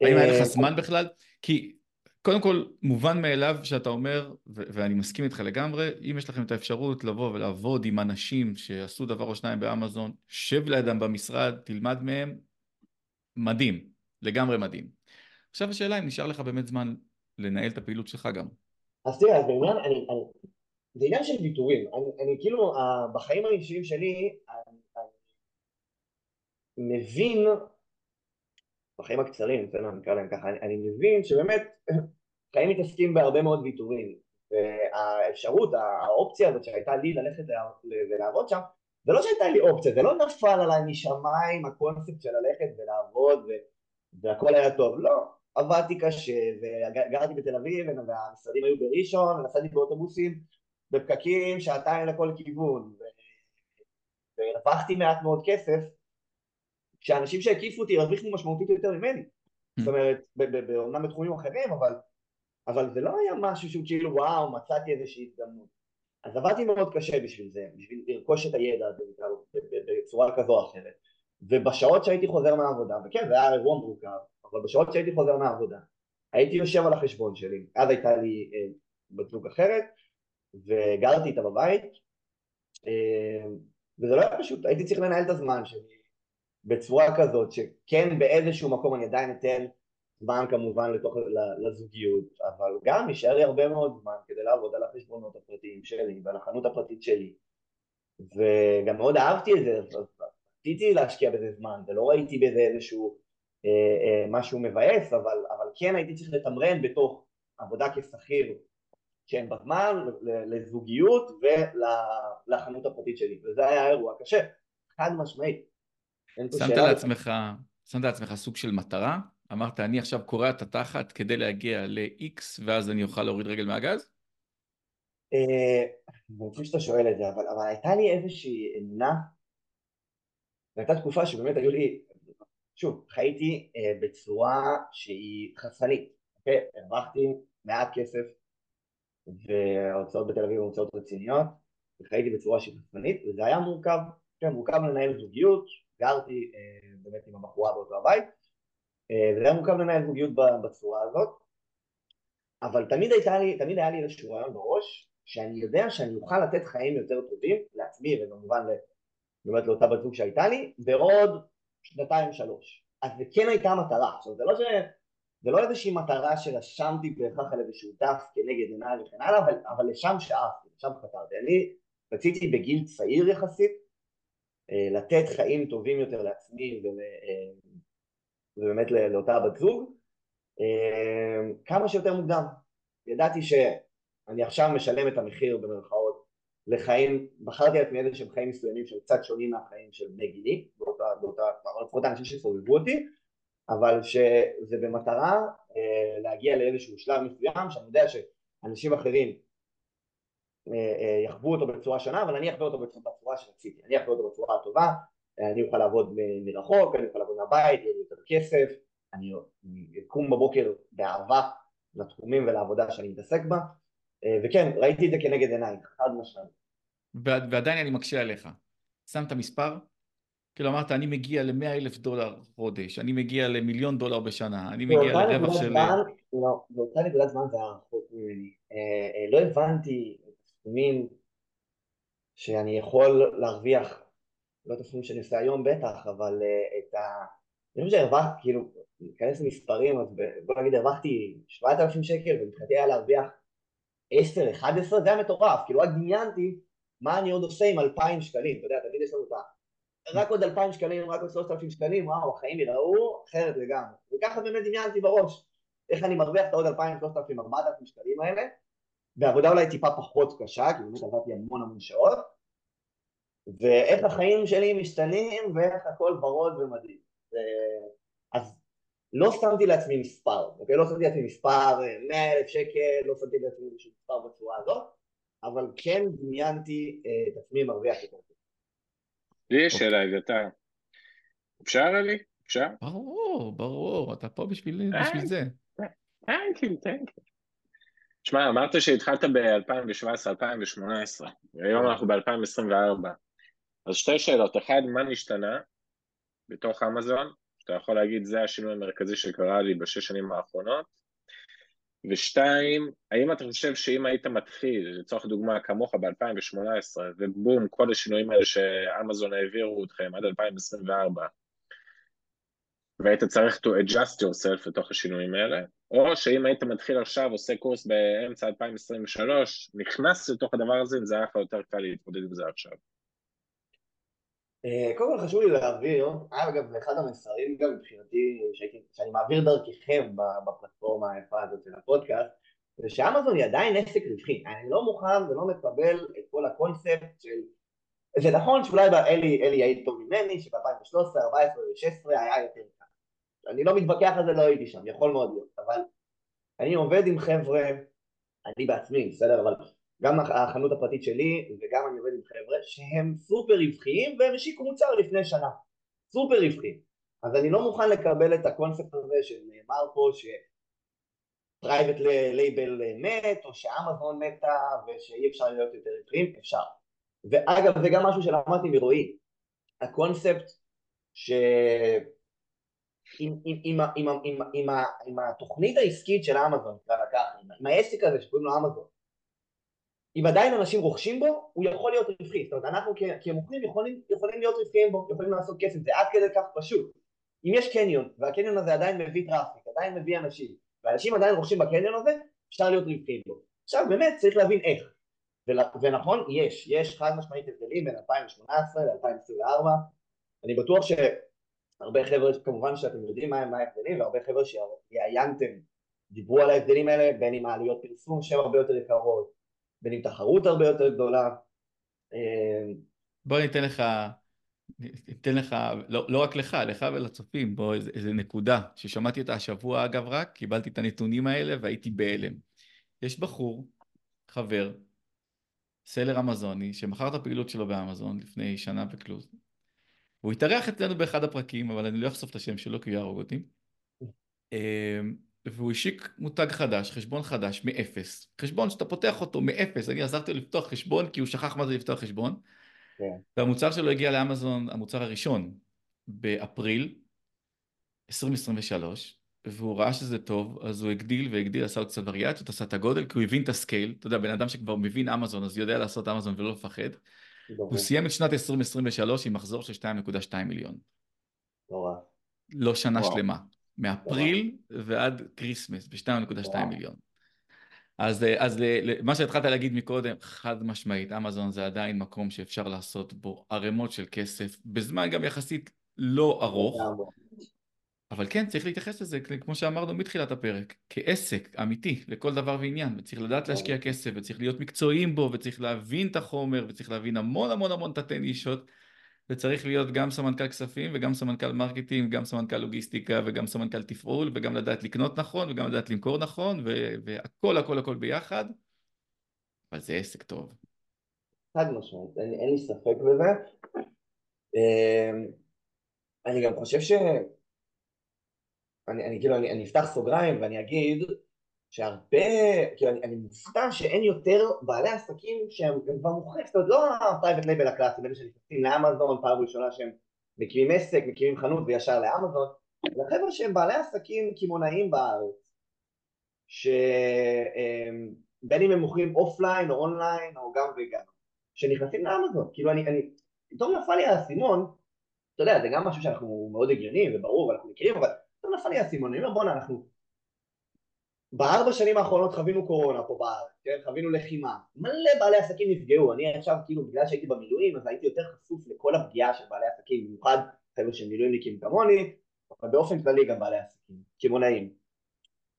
האם היה לך זמן בכלל? כי קודם כל, מובן מאליו שאתה אומר, ו- ואני מסכים איתך לגמרי, אם יש לכם את האפשרות לבוא ולעבוד עם אנשים שעשו דבר או שניים באמזון, שב לידם במשרד, תלמד מהם, מדהים, לגמרי מדהים. עכשיו השאלה אם נשאר לך באמת זמן לנהל את הפעילות שלך גם. אז תראה, זה עניין, אני, אני, זה עניין של ויתורים. אני, אני כאילו, בחיים האישיים שלי, אני, אני מבין בחיים הקצרים, בסדר, נקרא להם ככה, אני, אני מבין שבאמת חיים מתעסקים בהרבה מאוד ויתורים והאפשרות, האופציה הזאת שהייתה לי ללכת ולעבוד שם זה לא שהייתה לי אופציה, זה לא נפל עליי משמיים הקונספט של ללכת ולעבוד והכל היה טוב, לא, עבדתי קשה וגרתי בתל אביב והמשרדים היו בראשון ונסעתי באוטובוסים בפקקים שעתיים לכל כיוון והרווחתי מעט מאוד כסף כשאנשים שהקיפו אותי הרוויחו משמעותית יותר ממני זאת אומרת, אומנם בתחומים אחרים, אבל, אבל זה לא היה משהו שהוא כאילו וואו, מצאתי איזושהי הזדמנות. אז עבדתי מאוד קשה בשביל זה, בשביל לרכוש את הידע הזה בצורה כזו או אחרת. ובשעות שהייתי חוזר מהעבודה, וכן זה היה אירוע מורכב, אבל בשעות שהייתי חוזר מהעבודה, הייתי יושב על החשבון שלי, אז הייתה לי אה, בת זוג אחרת, וגרתי איתה בבית, אה, וזה לא היה פשוט, הייתי צריך לנהל את הזמן שלי, בצורה כזאת שכן באיזשהו מקום אני עדיין אתן זמן כמובן לתוך, לזוגיות אבל גם נשאר לי הרבה מאוד זמן כדי לעבוד על החשבונות הפרטיים שלי ועל החנות הפרטית שלי. וגם מאוד אהבתי את זה, רציתי להשקיע בזה זמן ולא ראיתי בזה איזשהו אה, אה, משהו מבאס אבל, אבל כן הייתי צריך לתמרן בתוך עבודה כשכיר כן בזמן לזוגיות ולחנות הפרטית שלי. וזה היה אירוע קשה חד משמעית שמת לעצמך, שמת לעצמך סוג של מטרה? אמרת, אני עכשיו קורע את התחת כדי להגיע ל-X ואז אני אוכל להוריד רגל מהגז? אה, אני חושב שאתה שואל את זה, אבל, אבל הייתה לי איזושהי אמונה, והייתה תקופה שבאמת היו לי, שוב, חייתי אה, בצורה שהיא חסנית, אוקיי? הרווחתי מעט כסף, וההוצאות בתל אביב הן הוצאות רציניות, וחייתי בצורה שהיא חסנית, וזה היה מורכב, כן, מורכב לנהל זוגיות, גרתי אה, באמת עם הבחורה באותו הבית אה, וזה היה מורכב לנהל זוגיות בצורה הזאת אבל תמיד, לי, תמיד היה לי איזשהו רעיון בראש שאני יודע שאני אוכל לתת חיים יותר טובים לעצמי וכמובן באמת לאותה בת זוג שהייתה לי בעוד שנתיים שלוש. אז זה כן הייתה מטרה. עכשיו זה לא ש... זה לא איזושהי מטרה שרשמתי בהכרח על איזשהו דף כנגד עיניי וכן הלאה אבל, אבל לשם שאפתי, לשם חתרתי. אני רציתי בגיל צעיר יחסית לתת חיים טובים יותר לעצמי אה, ובאמת לאותה בת זוג אה, כמה שיותר מוקדם. ידעתי שאני עכשיו משלם את המחיר במרכאות לחיים, בחרתי לעצמי איזה שהם חיים מסוימים שהם קצת שונים מהחיים של בני גילי, באותה, באותה, לפחות האנשים שסובבו אותי, אבל שזה במטרה להגיע לאיזשהו שלב מסוים שאני יודע שאנשים אחרים אה, אה, יחוו אותו בצורה שונה, אבל אני אחווה אותו בצורה שרציתי, אני אחווה אותו בצורה הטובה, אה, אני אוכל לעבוד מרחוק, אני אוכל לעבוד מהבית, יהיה לי יותר כסף, אני אקום בבוקר באהבה לתחומים ולעבודה שאני מתעסק בה, וכן, ראיתי את זה כנגד עיניי, חד משמעית. ועדיין אני מקשה עליך. שמת מספר? כאילו אמרת, אני מגיע ל-100 אלף דולר חודש, אני מגיע למיליון דולר בשנה, אני מגיע לרווח של... לא, באותה נקודת זמן זה היה רחוק ממני. לא הבנתי סכומים שאני יכול להרוויח, לא את הסכומים שאני עושה היום בטח, אבל uh, את ה... אני חושב שהרווחתי, כאילו, להיכנס למספרים, אז בוא נגיד הרווחתי 7,000 שקל ומבחינתי היה להרוויח 10, 11, זה היה מטורף, כאילו רק דמיינתי מה אני עוד עושה עם 2,000 שקלים, אתה יודע, תמיד יש לנו את ה... רק עוד 2,000 שקלים, רק עוד 3,000 שקלים, וואו, החיים יראו אחרת לגמרי. וככה באמת דמיינתי בראש, איך אני מרוויח את העוד 2,000, 3,000, 4,000 שקלים האלה, בעבודה אולי טיפה פחות קשה, כי באמת עבדתי המון המון שעות, ואיך החיים שלי משתנים ואיך הכל ורוד ומדהים. אז לא שמתי לעצמי מספר, אוקיי? לא שמתי לעצמי מספר 100 אלף שקל, לא שמתי לעצמי איזשהו מספר בצורה הזאת, אבל כן דמיינתי אה, את עצמי מרוויח יותר. לי יש שאלה, אביתר. אפשר, אלי? אפשר? ברור, ברור, אתה פה בשביל בשביל זה. יו, תנק יו. שמע, אמרת שהתחלת ב-2017-2018, והיום אנחנו ב-2024. אז שתי שאלות, אחד, מה נשתנה בתוך אמזון? אתה יכול להגיד, זה השינוי המרכזי שקרה לי בשש שנים האחרונות. ושתיים, האם אתה חושב שאם היית מתחיל, לצורך דוגמה, כמוך ב-2018, ובום, כל השינויים האלה שאמזון העבירו אתכם עד 2024, והיית צריך to adjust yourself לתוך השינויים האלה, או שאם היית מתחיל עכשיו, עושה קורס באמצע 2023, נכנס לתוך הדבר הזה, אם זה היה לך יותר קל להתמודד עם זה עכשיו. אה, קודם כל חשוב לי להעביר, אגב זה אחד המסרים גם מבחינתי שאני מעביר דרככם בפלטפורמה היפה הזאת של הפודקאסט זה שאמזון היא עדיין עסק רווחי, אני לא מוכן ולא מקבל את כל הקונספט של זה נכון שאולי אלי, אלי יעיד טוב ממני שב-2013, 2014 ו-2016 היה יותר אני לא מתווכח על זה, לא הייתי שם, יכול מאוד להיות, אבל אני עובד עם חבר'ה, אני בעצמי, בסדר, אבל גם החנות הפרטית שלי וגם אני עובד עם חבר'ה שהם סופר רווחיים והם השיקו מוצר לפני שנה. סופר רווחיים. אז אני לא מוכן לקבל את הקונספט הזה שנאמר פה ש private label מת או שאמזון מתה ושאי אפשר להיות יותר רווחיים, אפשר. ואגב זה גם משהו שלמדתי מרועי. הקונספט ש... עם, התוכנית העסקית של אמזון, עם העסק הזה שקוראים לו אמזון אם עדיין אנשים רוכשים בו, הוא יכול להיות רווחי. זאת אומרת, אנחנו כמוכרים יכולים, יכולים להיות רווחיים בו, יכולים לעשות כסף, זה עד כדי כך פשוט. אם יש קניון, והקניון הזה עדיין מביא traffic, עדיין מביא אנשים, ואנשים עדיין רוכשים בקניון הזה, אפשר להיות רווחיים בו. עכשיו באמת צריך להבין איך. ונכון, יש, יש חד משמעית הבדלים בין 2018 ל-2024. אני בטוח שהרבה חבר'ה, כמובן שאתם יודעים מה ההבדלים, והרבה חבר'ה שראיינתם דיברו על ההבדלים האלה, בין אם העלויות פרסום שהן הרבה יותר יקרות, בין אם תחרות הרבה יותר גדולה. אה, בוא ניתן לך, ניתן לך, לא, לא רק לך, לך ולצופים, בוא איזה, איזה נקודה ששמעתי אותה השבוע אגב רק, קיבלתי את הנתונים האלה והייתי בהלם. יש בחור, חבר, סלר אמזוני, שמכר את הפעילות שלו באמזון לפני שנה וכלום. הוא התארח אצלנו באחד הפרקים, אבל אני לא אחשוף את השם שלו כי הוא יהרוג אותי. אה, והוא השיק מותג חדש, חשבון חדש, מאפס. חשבון שאתה פותח אותו מאפס, אני עזרתי לו לפתוח חשבון כי הוא שכח מה זה לפתוח חשבון. Yeah. כן. והמוצר שלו הגיע לאמזון, המוצר הראשון, באפריל 2023, והוא ראה שזה טוב, אז הוא הגדיל והגדיל, עשה עוד קצת וריאציות, עשה את הגודל, כי הוא הבין את ה scale. אתה יודע, בן אדם שכבר מבין אמזון, אז יודע לעשות אמזון ולא לפחד. הוא סיים את שנת 2023 עם מחזור של 2.2 מיליון. נורא. לא שנה שלמה. מאפריל ועד Christmas ב-2.2 מיליון. אז, אז מה שהתחלת להגיד מקודם, חד משמעית, אמזון זה עדיין מקום שאפשר לעשות בו ערימות של כסף, בזמן גם יחסית לא ארוך, אבל כן, צריך להתייחס לזה, כמו שאמרנו מתחילת הפרק, כעסק אמיתי לכל דבר ועניין, וצריך לדעת להשקיע כסף, וצריך להיות מקצועיים בו, וצריך להבין את החומר, וצריך להבין המון המון המון תתי נישות, וצריך להיות גם סמנכ"ל כספים וגם סמנכ"ל marketing, גם סמנכ"ל לוגיסטיקה וגם סמנכ"ל תפעול וגם לדעת לקנות נכון וגם לדעת למכור נכון והכל הכל הכל ביחד, אבל זה עסק טוב. חד משמעית, אין, אין לי ספק בזה. אמ, אני גם חושב ש... אני, אני כאילו, אני, אני אפתח סוגריים ואני אגיד שהרבה, כאילו אני, אני מופתע שאין יותר בעלי עסקים שהם כבר מוכרים, זאת אומרת לא ה private label הקלאסי, אלה שנכנסים לאמזון פעם ראשונה שהם מקימים עסק, מקימים חנות וישר לאמזון, זה חבר'ה שהם בעלי עסקים קמעונאיים בארץ, שבין אם הם מוכרים אופליין או אונליין או גם וגם, שנכנסים לאמזון, כאילו אני, אני, פתאום נפל לי האסימון, אתה יודע זה גם משהו שאנחנו מאוד הגיוני וברור ואנחנו מכירים, אבל פתאום נפל לי האסימון, אני אומר בואנה אנחנו בארבע שנים האחרונות חווינו קורונה פה בארץ, כן? חווינו לחימה, מלא בעלי עסקים נפגעו, אני עכשיו כאילו בגלל שהייתי במילואים אז הייתי יותר חשוף לכל הפגיעה של בעלי עסקים, במיוחד חבר'ה של מילואימניקים כמוני, אבל באופן כללי גם בעלי עסקים, קמעונאים.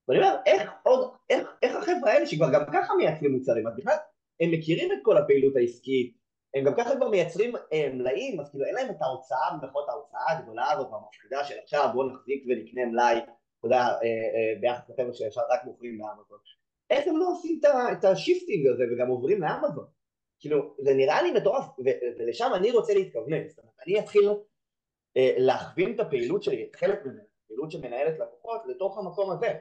ואני אומר, איך עוד, איך, איך החבר'ה האלה שכבר גם ככה מייצרים מוצרים, אז בכלל הם מכירים את כל הפעילות העסקית, הם גם ככה כבר מייצרים אה, מלאים, אז כאילו אין להם את ההוצאה, במירכאות ההוצאה הגדולה הזאת והמפחידה של עכשיו בואו נחזיק ונקנה מלאי אתה יודע, אה, אה, ביחס לחבר'ה שישר רק מוכרים לאמזון. איך הם לא עושים את ה shifting הזה וגם עוברים לאמזון? כאילו, זה נראה לי מטורף, ולשם אני רוצה להתכוונן, זאת אומרת, אני אתחיל להכווין את הפעילות שלי, חלק ממנה, פעילות שמנהלת לקוחות, לתוך המקום הזה,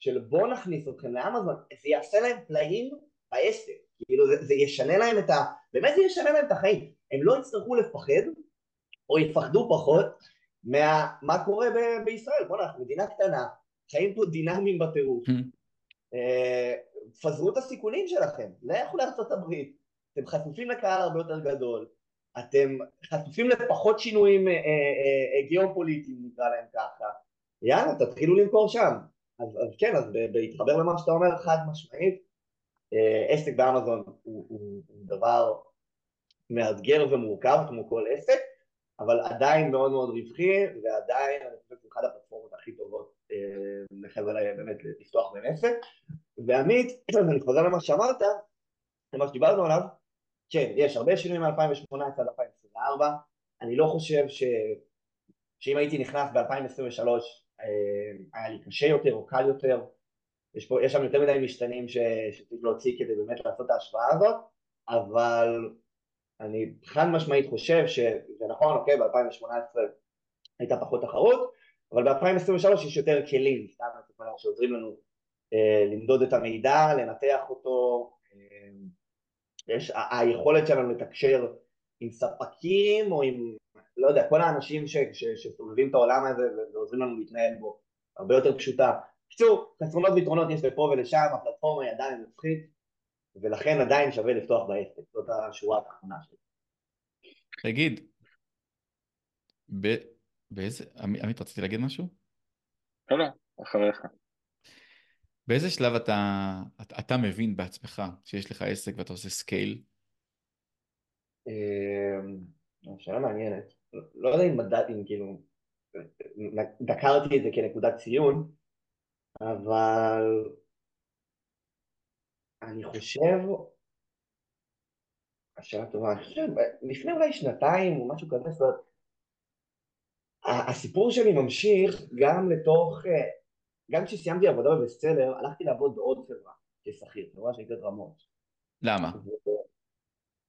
של בוא נכניס אתכם לאמזון, זה יעשה להם פלאים בעסק, כאילו זה, זה ישנה להם את ה... באמת זה ישנה להם את החיים, הם לא יצטרכו לפחד, או יפחדו פחות, מה מה קורה ב, בישראל, בוא'נה, אנחנו מדינה קטנה, חיים פה דינמיים בטירוף, אה, פזרו את הסיכונים שלכם, לכו לארצות הברית, אתם חשופים לקהל הרבה יותר גדול, אתם חשופים לפחות שינויים אה, אה, אה, גיאופוליטיים נקרא להם ככה, יאללה תתחילו למכור שם, אז, אז כן, אז בהתחבר למה שאתה אומר חד משמעית, עסק באמזון הוא, הוא, הוא דבר מאתגר ומורכב כמו כל עסק, אבל עדיין מאוד מאוד רווחי ועדיין אני חושב שהוא אחד הפלטפורמות הכי טובות אה, לחבר'ה באמת לפתוח בהם עסק. ועמית, אני חוזר למה שאמרת, למה שדיברנו עליו כן, יש הרבה שינויים מ-2018 עד 2024, אני לא חושב ש... שאם הייתי נכנס ב-2023 אה, היה לי קשה יותר או קל יותר, יש, פה, יש שם יותר מדי משתנים. שצריך להוציא כדי באמת לעשות את ההשוואה הזאת, אבל אני חד משמעית חושב שזה נכון, אוקיי, ב-2018 הייתה פחות תחרות, אבל ב-2023 יש יותר כלים, סתם שעוזרים לנו אה, למדוד את המידע, לנתח אותו, אה, יש, היכולת שלנו לתקשר עם ספקים או עם, לא יודע, כל האנשים שסובבים את העולם הזה ועוזרים לנו להתנהל בו, הרבה יותר פשוטה. בקיצור, חסרונות ויתרונות יש לפה ולשם, הפלטפורמה היא עדיין נצחית, ולכן עדיין שווה לפתוח בעסק, זאת השורה התחתונה שלי. תגיד, באיזה, עמית רציתי להגיד משהו? לא, לא, אחריך. באיזה שלב אתה, אתה, אתה מבין בעצמך שיש לך עסק ואתה עושה scale? אמ, שאלה מעניינת. לא יודע אם מדעתי, אם כאילו, דקרתי את זה כנקודת ציון, אבל אני חושב, השאלה טובה, אני חושב, לפני אולי שנתיים או משהו כזה, זאת אומרת, הסיפור שלי ממשיך גם לתוך אה, גם כשסיימתי עבודה בבסטסלר, הלכתי לעבוד בעוד חברה כשכיר, חברה שנקראת רמות. למה?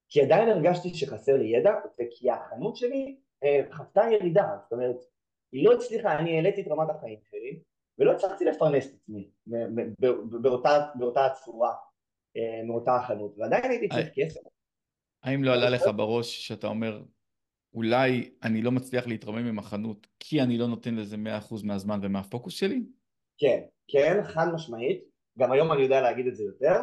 כי עדיין הרגשתי שחסר לי ידע, וכי החנות שלי אה, חוותה ירידה, זאת אומרת, היא לא הצליחה, אני העליתי את רמת החיים שלי, ולא הצלחתי לפרנס את עצמי באותה, באותה צורה, אה, מאותה החנות, ועדיין הייתי צריך כסף. האם לא עלה לך בראש שאתה אומר, אולי אני לא מצליח להתרומם עם החנות כי אני לא נותן לזה 100% מהזמן ומהפוקוס שלי? כן, כן, חד משמעית, גם היום אני יודע להגיד את זה יותר,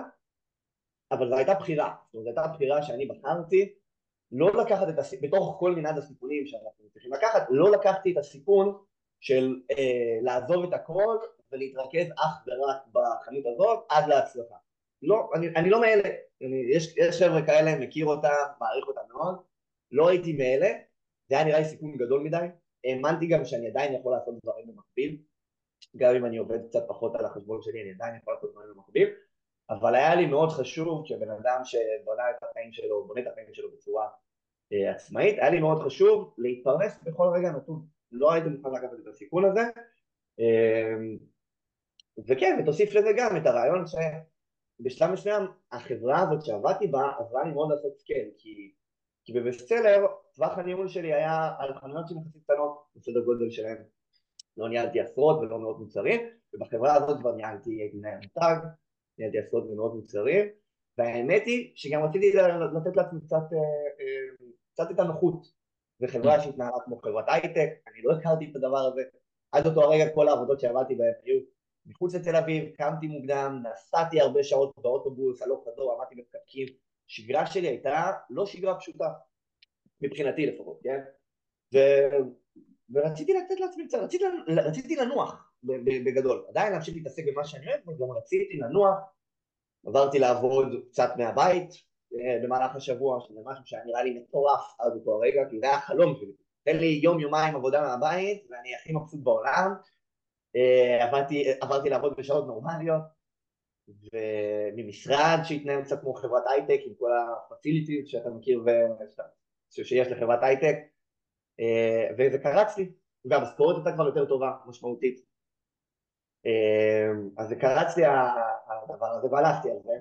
אבל זו הייתה בחירה, זאת אומרת זו הייתה בחירה שאני בחרתי לא לקחת את הסיכון, בתוך כל מנעד הסיכונים שאנחנו צריכים לקחת, לא לקחתי את הסיכון של אה, לעזוב את הכל ולהתרכז אך ורק בחנות הזאת עד להצלחה. לא, אני, אני לא מאלה, אני, יש, יש חבר'ה כאלה, מכיר אותם, מעריך אותם מאוד, לא הייתי מאלה, זה היה נראה לי סיכון גדול מדי, האמנתי גם שאני עדיין יכול לעשות דברים במקביל, גם אם אני עובד קצת פחות על החשבון שלי, אני עדיין יכול לעשות דברים במקביל, אבל היה לי מאוד חשוב שבן אדם שבונה את החיים שלו, בונה את החיים שלו בצורה אה, עצמאית, היה לי מאוד חשוב להתפרנס בכל רגע נתון, לא הייתי מוכן לקחת את הסיכון הזה, אה, וכן, ותוסיף לזה גם את הרעיון שבשלב מסוים החברה הזאת שעבדתי בה עזרה לי מאוד לעשות scale, כי, כי בבסטסלר טווח הניהול שלי היה על חנויות שיחסית קטנות בסדר גודל שלהם לא ניהלתי עשרות ולא מאות מוצרים, ובחברה הזאת כבר ניהלתי, הייתי מנהל מותג, ניהלתי עשרות ומאות מוצרים, והאמת היא שגם רציתי לתת לעצמי קצת, אה, אה, קצת את הנוחות, וחברה שהתנהלה כמו חברת הייטק, אני לא הכרתי את הדבר הזה, עד אותו הרגע כל העבודות שעבדתי בהן היו מחוץ לתל אביב, קמתי מוקדם, נסעתי הרבה שעות באוטובוס, הלוך חזור, עמדתי בפקקים, שגרה שלי הייתה לא שגרה פשוטה, מבחינתי לפחות, כן? ורציתי לתת לעצמי קצת, רציתי, רציתי לנוח בגדול, עדיין להמשיך להתעסק במה שאני אוהב, וגם רציתי לנוח, עברתי לעבוד קצת מהבית במהלך השבוע, שזה משהו שהיה נראה לי מטורף עד אותו הרגע, כי זה היה חלום שלי, תן לי יום יומיים עבודה מהבית ואני הכי מבסוט בעולם, אה, עברתי, עברתי לעבוד בשעות נורמליות, וממשרד שהתנהל קצת כמו חברת הייטק עם כל הפציליטיז שאתה מכיר שיש לחברת הייטק אה, וזה קרץ לי, והמשכורת הייתה כבר יותר טובה, משמעותית. אה, אז זה קרץ לי הדבר הזה והלכתי על זה.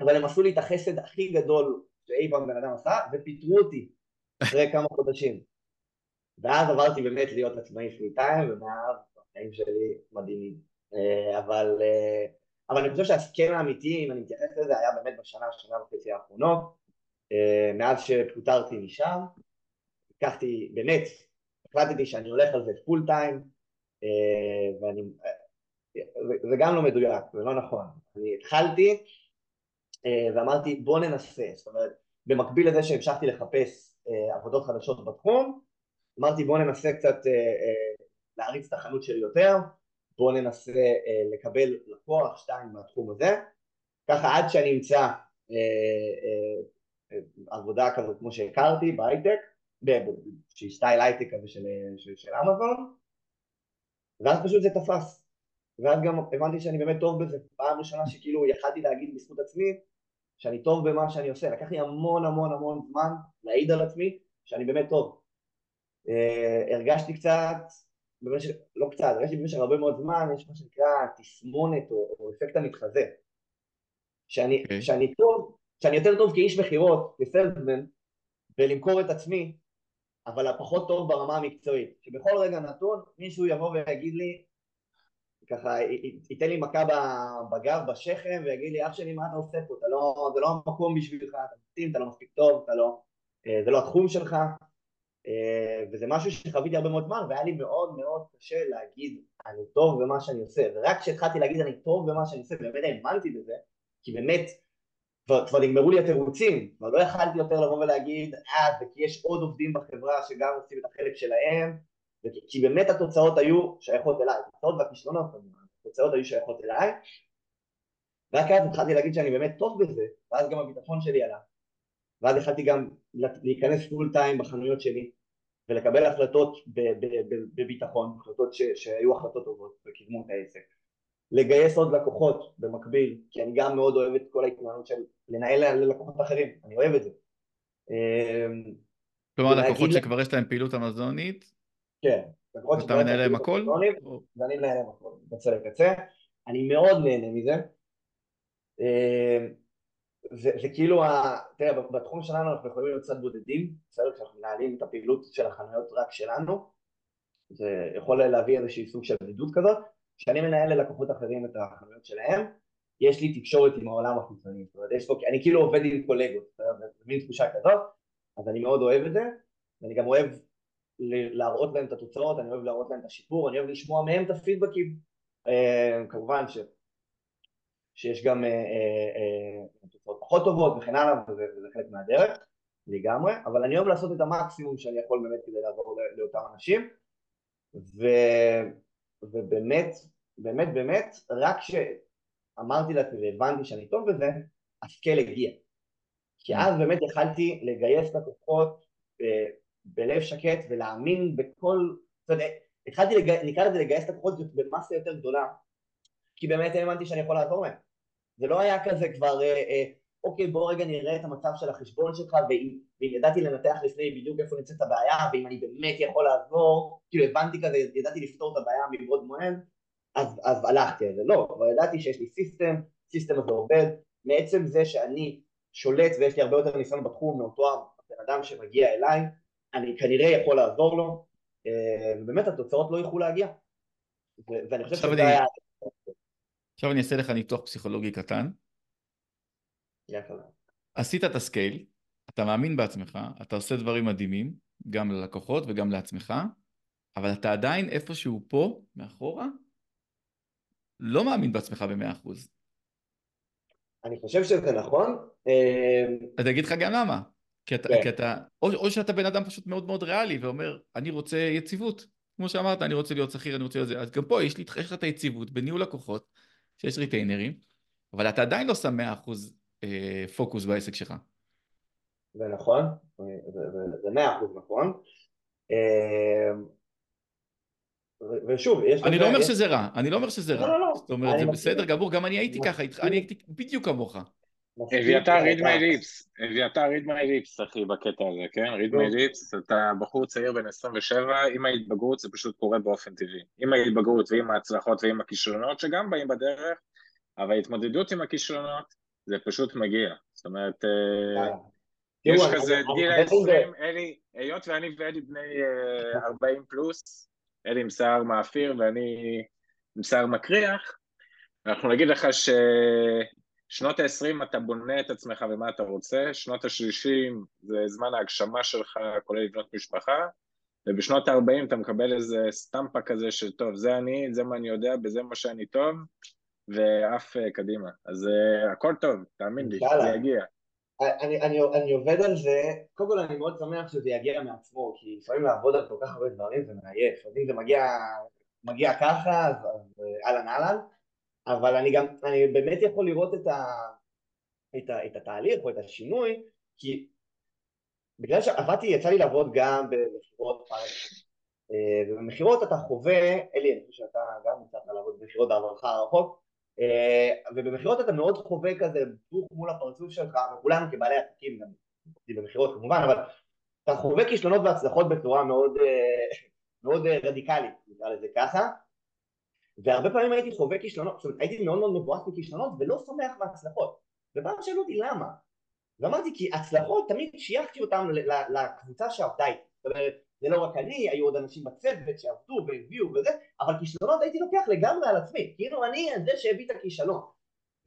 אבל הם עשו לי את החסד הכי גדול שאי פעם בן אדם עשה, ופיטרו אותי אחרי כמה חודשים. ואז עברתי באמת להיות עצמאי פרי טיים, ומאז החיים שלי מדהימים. אה, אבל, אה, אבל אני חושב שהסכם האמיתי, אם אני מתייחס לזה, היה באמת בשנה, שנה וחצי האחרונות, אה, מאז שפוטרתי משם, לקחתי, באמת, החלטתי שאני הולך על זה פול טיים, ואני, זה גם לא מדויק, זה לא נכון. אני התחלתי ואמרתי בוא ננסה, זאת אומרת, במקביל לזה שהמשכתי לחפש עבודות חדשות בתחום, אמרתי בוא ננסה קצת להריץ את החנות שלי יותר, בואו ננסה אה, לקבל לקוח שתיים מהתחום הזה, ככה עד שאני אמצא אה, אה, אה, עבודה כזאת כמו שהכרתי בהייטק, שהיא סטייל הייטק כזה של, של, של אמזון, ואז פשוט זה תפס, ואז גם הבנתי שאני באמת טוב בזה, פעם ראשונה שכאילו יכלתי להגיד בזכות עצמי שאני טוב במה שאני עושה, לקח לי המון המון המון זמן להעיד על עצמי שאני באמת טוב, אה, הרגשתי קצת במשך, לא קצת, הרגשתי במשך הרבה מאוד זמן, יש מה שנקרא תסמונת או, או אפקט המתחזה. שאני, okay. אוקיי. שאני טוב, שאני יותר טוב כאיש מכירות, כסלסמן, ולמכור את עצמי, אבל הפחות טוב ברמה המקצועית. שבכל רגע נתון מישהו יבוא ויגיד לי, ככה ייתן לי מכה בגב, בשכם, ויגיד לי, אח שלי, מה אתה עושה פה? אתה לא, זה לא המקום בשבילך, אתה מתאים, אתה לא מספיק טוב, אתה לא, אה, זה לא התחום שלך, אה, וזה משהו שחוויתי הרבה מאוד זמן והיה לי מאוד מאוד קשה להגיד אני טוב במה שאני עושה ורק כשהתחלתי להגיד אני טוב במה שאני עושה באמת האמנתי בזה כי באמת כבר, כבר נגמרו לי התירוצים כבר לא יכלתי יותר לבוא ולהגיד אה זה כי יש עוד עובדים בחברה שגם עושים את החלק שלהם כי באמת התוצאות היו שייכות אליי התוצאות והכישלונות התוצאות היו שייכות אליי רק אז התחלתי להגיד שאני באמת טוב בזה ואז גם הביטחון שלי עלה ואז יכלתי גם להיכנס פול טיים בחנויות שלי ולקבל החלטות בביטחון, החלטות ש, שהיו החלטות טובות וקידמו את העסק. לגייס עוד לקוחות במקביל, כי אני גם מאוד אוהב את כל ההתנהלות של לנהל ללקוחות אחרים, אני אוהב את זה. כלומר לקוחות שכבר יש להם פעילות אמזונית? כן. אתה מנהל להם הכל? ואני מנהל להם הכל, מקצה לקצה. אני מאוד נהנה מזה. אמ, זה, זה כאילו, ה... תראה, בתחום שלנו אנחנו יכולים להיות קצת בודדים, בסדר? כשאנחנו מנהלים את הפעילות של החנויות רק שלנו, זה יכול להביא איזושהי סוג של בדידות כזאת. כשאני מנהל ללקוחות אחרים את החנויות שלהם, יש לי תקשורת עם העולם החיצוני, זאת אומרת, יש פה, אני כאילו עובד עם קולגות, זה מין תחושה כזאת, אז אני מאוד אוהב את זה, ואני גם אוהב להראות להם את התוצאות, אני אוהב להראות להם את השיפור, אני אוהב לשמוע מהם את הפידבקים, אה, כמובן ש... שיש גם אה, אה, תוצאות פחות טובות וכן הלאה וזה, וזה חלק מהדרך לגמרי אבל אני אוהב לעשות את המקסימום שאני יכול באמת כדי לעבור לאותם אנשים. ו, ובאמת באמת באמת רק כשאמרתי לעצמי והבנתי שאני טוב בזה הסקל הגיע. כי אז באמת יכלתי לגייס לקוחות בלב שקט ולהאמין בכל, זאת אומרת, התחלתי, נקרא לזה לגייס לקוחות במסה יותר גדולה. כי באמת האמנתי שאני יכול לעזור להם. זה לא היה כזה כבר, אה, אה, אוקיי בוא רגע נראה את המצב של החשבון שלך ואם, ואם ידעתי לנתח לפני בדיוק איפה נמצאת הבעיה ואם אני באמת יכול לעזור, כאילו הבנתי כזה, ידעתי לפתור את הבעיה מבעוד מועד אז, אז הלכתי על זה, לא, כבר ידעתי שיש לי system, system הזה עובד, מעצם זה שאני שולט ויש לי הרבה יותר ניסיון בתחום מאותו הבן אדם שמגיע אליי, אני כנראה יכול לעזור לו, אה, ובאמת התוצאות לא איחרו להגיע, ואני חושב שזה היה... עכשיו אני אעשה לך ניתוח פסיכולוגי קטן. עשית את הסקייל, אתה מאמין בעצמך, אתה עושה דברים מדהימים, גם ללקוחות וגם לעצמך, אבל אתה עדיין איפשהו פה, מאחורה, לא מאמין בעצמך במאה אחוז. אני חושב שזה נכון. אני אגיד לך גם למה. כי אתה, כן. כי אתה או, או שאתה בן אדם פשוט מאוד מאוד ריאלי ואומר, אני רוצה יציבות. כמו שאמרת, אני רוצה להיות שכיר, אני רוצה להיות זה. אז גם פה יש לך את היציבות בניהול לקוחות, שיש ריטיינרים, אבל אתה עדיין לא שם 100% אה, פוקוס בעסק שלך. זה נכון, זה 100% נכון. אה, ושוב, יש... אני לא אומר שזה רע, אני לא אומר שזה רע. לא, לא, לא. זאת אומרת, זה בסדר גמור, גם אני הייתי ככה, אני הייתי בדיוק כמוך. אביתר read my lips, אביתר read my lips אחי בקטע הזה, כן? read my lips, אתה בחור צעיר בן 27, עם ההתבגרות זה פשוט קורה באופן טבעי. עם ההתבגרות ועם ההצלחות ועם הכישלונות שגם באים בדרך, אבל ההתמודדות עם הכישלונות זה פשוט מגיע. זאת אומרת, אה. יש כזה אני- גיל אני- ה-20, אלי, היות ואני ואלי בני אה, 40 פלוס, אלי עם שיער מאפיר ואני עם שיער מקריח, אנחנו נגיד לך ששנות ה-20 אתה בונה את עצמך ומה אתה רוצה, שנות ה-30 זה זמן ההגשמה שלך, כולל לבנות משפחה, ובשנות ה-40 אתה מקבל איזה סטמפה כזה של טוב, זה אני, זה מה אני יודע, בזה מה שאני טוב, ועף אה, קדימה. אז אה, הכל טוב, תאמין לי, יאללה. זה יגיע. אני, אני, אני עובד על זה, קודם כל אני מאוד שמח שזה יגיע מעצמו, כי לפעמים לעבוד על כל כך הרבה דברים זה מעייף, אז אם זה מגיע, מגיע ככה, אז, אז אה, אהלן אהלן, אבל אני גם, אני באמת יכול לראות את, ה, את, ה, את התהליך או את השינוי, כי בגלל שעבדתי, יצא לי לעבוד גם במכירות פרק, ובמכירות אתה חווה, אלי, אני חושב שאתה גם יצאת לעבוד במכירות בעברך הרחוק, אה, ובמכירות אתה מאוד חווה כזה דוך מול הפרצוף שלך, וכולנו כבעלי עסקים גם במכירות כמובן, אבל אתה חווה כישלונות והצלחות בצורה מאוד, אה, מאוד אה, רדיקלית, נקרא לזה ככה, והרבה פעמים הייתי חווה כישלונות, זאת אומרת הייתי מאוד מאוד מבואס מכישלונות ולא שמח מהצלחות, ופעם שאלו אותי למה, ואמרתי כי הצלחות תמיד שייכתי אותן לקבוצה שעבדה איתי, זאת אומרת זה לא רק אני, היו עוד אנשים בצוות שעבדו והביאו וזה, אבל כישלונות הייתי לוקח לגמרי על עצמי, כאילו אני זה שהביא את הכישלון.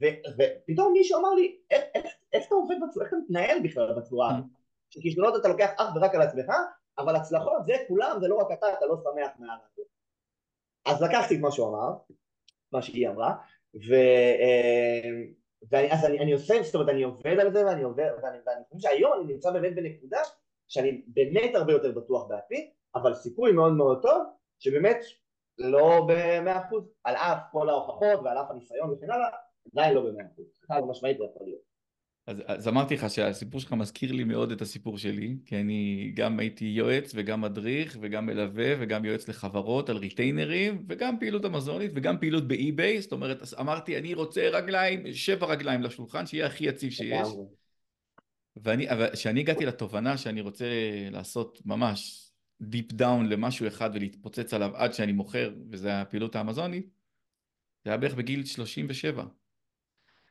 ו- ופתאום מישהו אמר לי, איך, איך, איך אתה עובד בצורה, איך אתה מתנהל בכלל בצורה הזאת? שכישלונות אתה לוקח אך ורק על עצמך, אבל הצלחות זה כולם, זה לא רק אתה, אתה לא שמח מהרעיון. אז לקחתי את מה שהוא אמר, מה שהיא אמרה, ו... אה, ואני, אז אני, אני עושה, זאת אומרת, אני עובד על זה ואני עובד, ואני, ואני חושב שהיום אני נמצא באמת בנקודה שאני באמת הרבה יותר בטוח בעצמי, אבל סיכוי מאוד מאוד טוב, שבאמת לא במאה אחוז, על אף כל ההוכחות ועל אף הניסיון וכן הלאה, עדיין לא במאה אחוז, חד משמעית זה יכול להיות. אז, אז אמרתי לך שהסיפור שלך מזכיר לי מאוד את הסיפור שלי, כי אני גם הייתי יועץ וגם מדריך וגם מלווה וגם יועץ לחברות על ריטיינרים וגם פעילות אמזונית וגם פעילות באי-ביי, זאת אומרת, אמרתי אני רוצה רגליים, שבע רגליים לשולחן, שיהיה הכי יציב שיש. ואני, אבל כשאני הגעתי לתובנה שאני רוצה לעשות ממש deep down למשהו אחד ולהתפוצץ עליו עד שאני מוכר, וזה הפעילות האמזונית, זה היה בערך בגיל 37.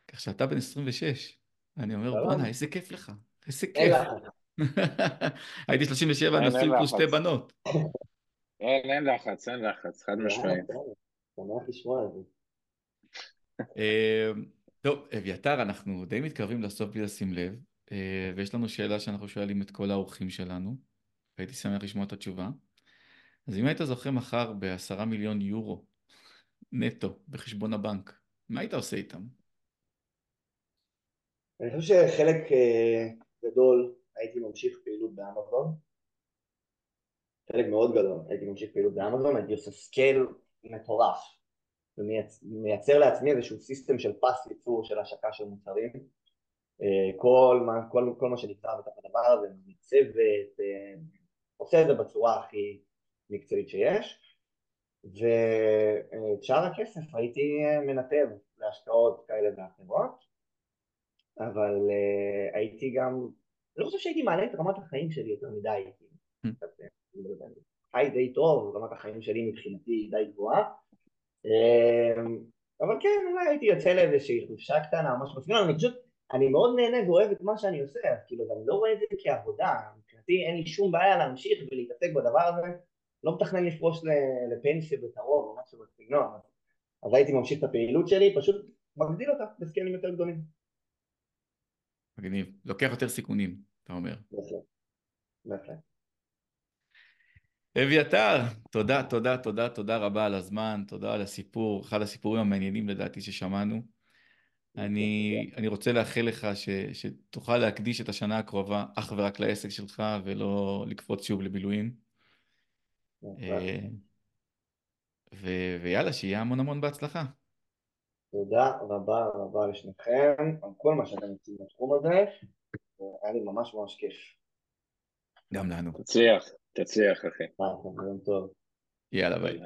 כך שאתה בן 26. אני אומר. בואנה, איזה כיף לך, איזה כיף. הייתי 37, אין, נשוי פלוס שתי. בנות. אין, אין לחץ, אין לחץ, חד משמעית. שמח לשמוע את זה. אה, טוב, אביתר, אנחנו די מתקרבים לסוף בלי לשים לב, אה, ויש לנו שאלה שאנחנו שואלים את כל האורחים שלנו, והייתי שמח לשמוע את התשובה. אז אם היית זוכה מחר בעשרה מיליון יורו נטו בחשבון הבנק, מה היית עושה איתם? אני חושב שחלק אה, גדול הייתי ממשיך פעילות באמזון, חלק מאוד גדול הייתי ממשיך פעילות באמזון, הייתי עושה scale מטורף. ומייצר לעצמי איזשהו סיסטם של פס ייצור של השקה של מוצרים. אה, כל מה, כל, כל מה שנקרא בתוך הדבר הזה, מצוות, אה, עושה את זה בצורה הכי מקצועית שיש. ואת שאר הכסף הייתי מנתב להשקעות כאלה ואחרות אבל uh, הייתי גם, לא חושב שהייתי מעלה את רמת החיים שלי יותר מדי, כאילו, Mm. אה, לא יודע, חי די טוב, רמת החיים שלי מבחינתי די גבוהה, אמ, אבל כן, אולי הייתי יוצא לאיזושהי חופשה קטנה משהו בסגנון, אני פשוט, אני מאוד נהנה ואוהב את מה שאני עושה, כאילו, אני לא רואה את זה כעבודה, מבחינתי אין לי שום בעיה להמשיך ולהתעסק בדבר הזה, לא מתכנן לפרוש לפנסיה בקרוב או משהו בסגנון, אז- אז הייתי ממשיך את הפעילות שלי, פשוט מגדיל אותה בסקיילים יותר גדולים. מגניב. לוקח יותר סיכונים, אתה אומר. בהחלט. בהחלט. אביתר, תודה, תודה, תודה, תודה רבה על הזמן, תודה על הסיפור, אחד הסיפורים המעניינים לדעתי ששמענו. אני, אני רוצה לאחל לך ש, שתוכל להקדיש את השנה הקרובה אך ורק לעסק שלך ולא לקפוץ שוב לבילויים. אה, ו, ויאללה, שיהיה המון המון בהצלחה. תודה רבה רבה לשניכם על כל מה שאתם עושים בתחום הזה, היה לי ממש ממש כיף. גם לנו. תצליח, תצליח אחי. יאללה, ביי.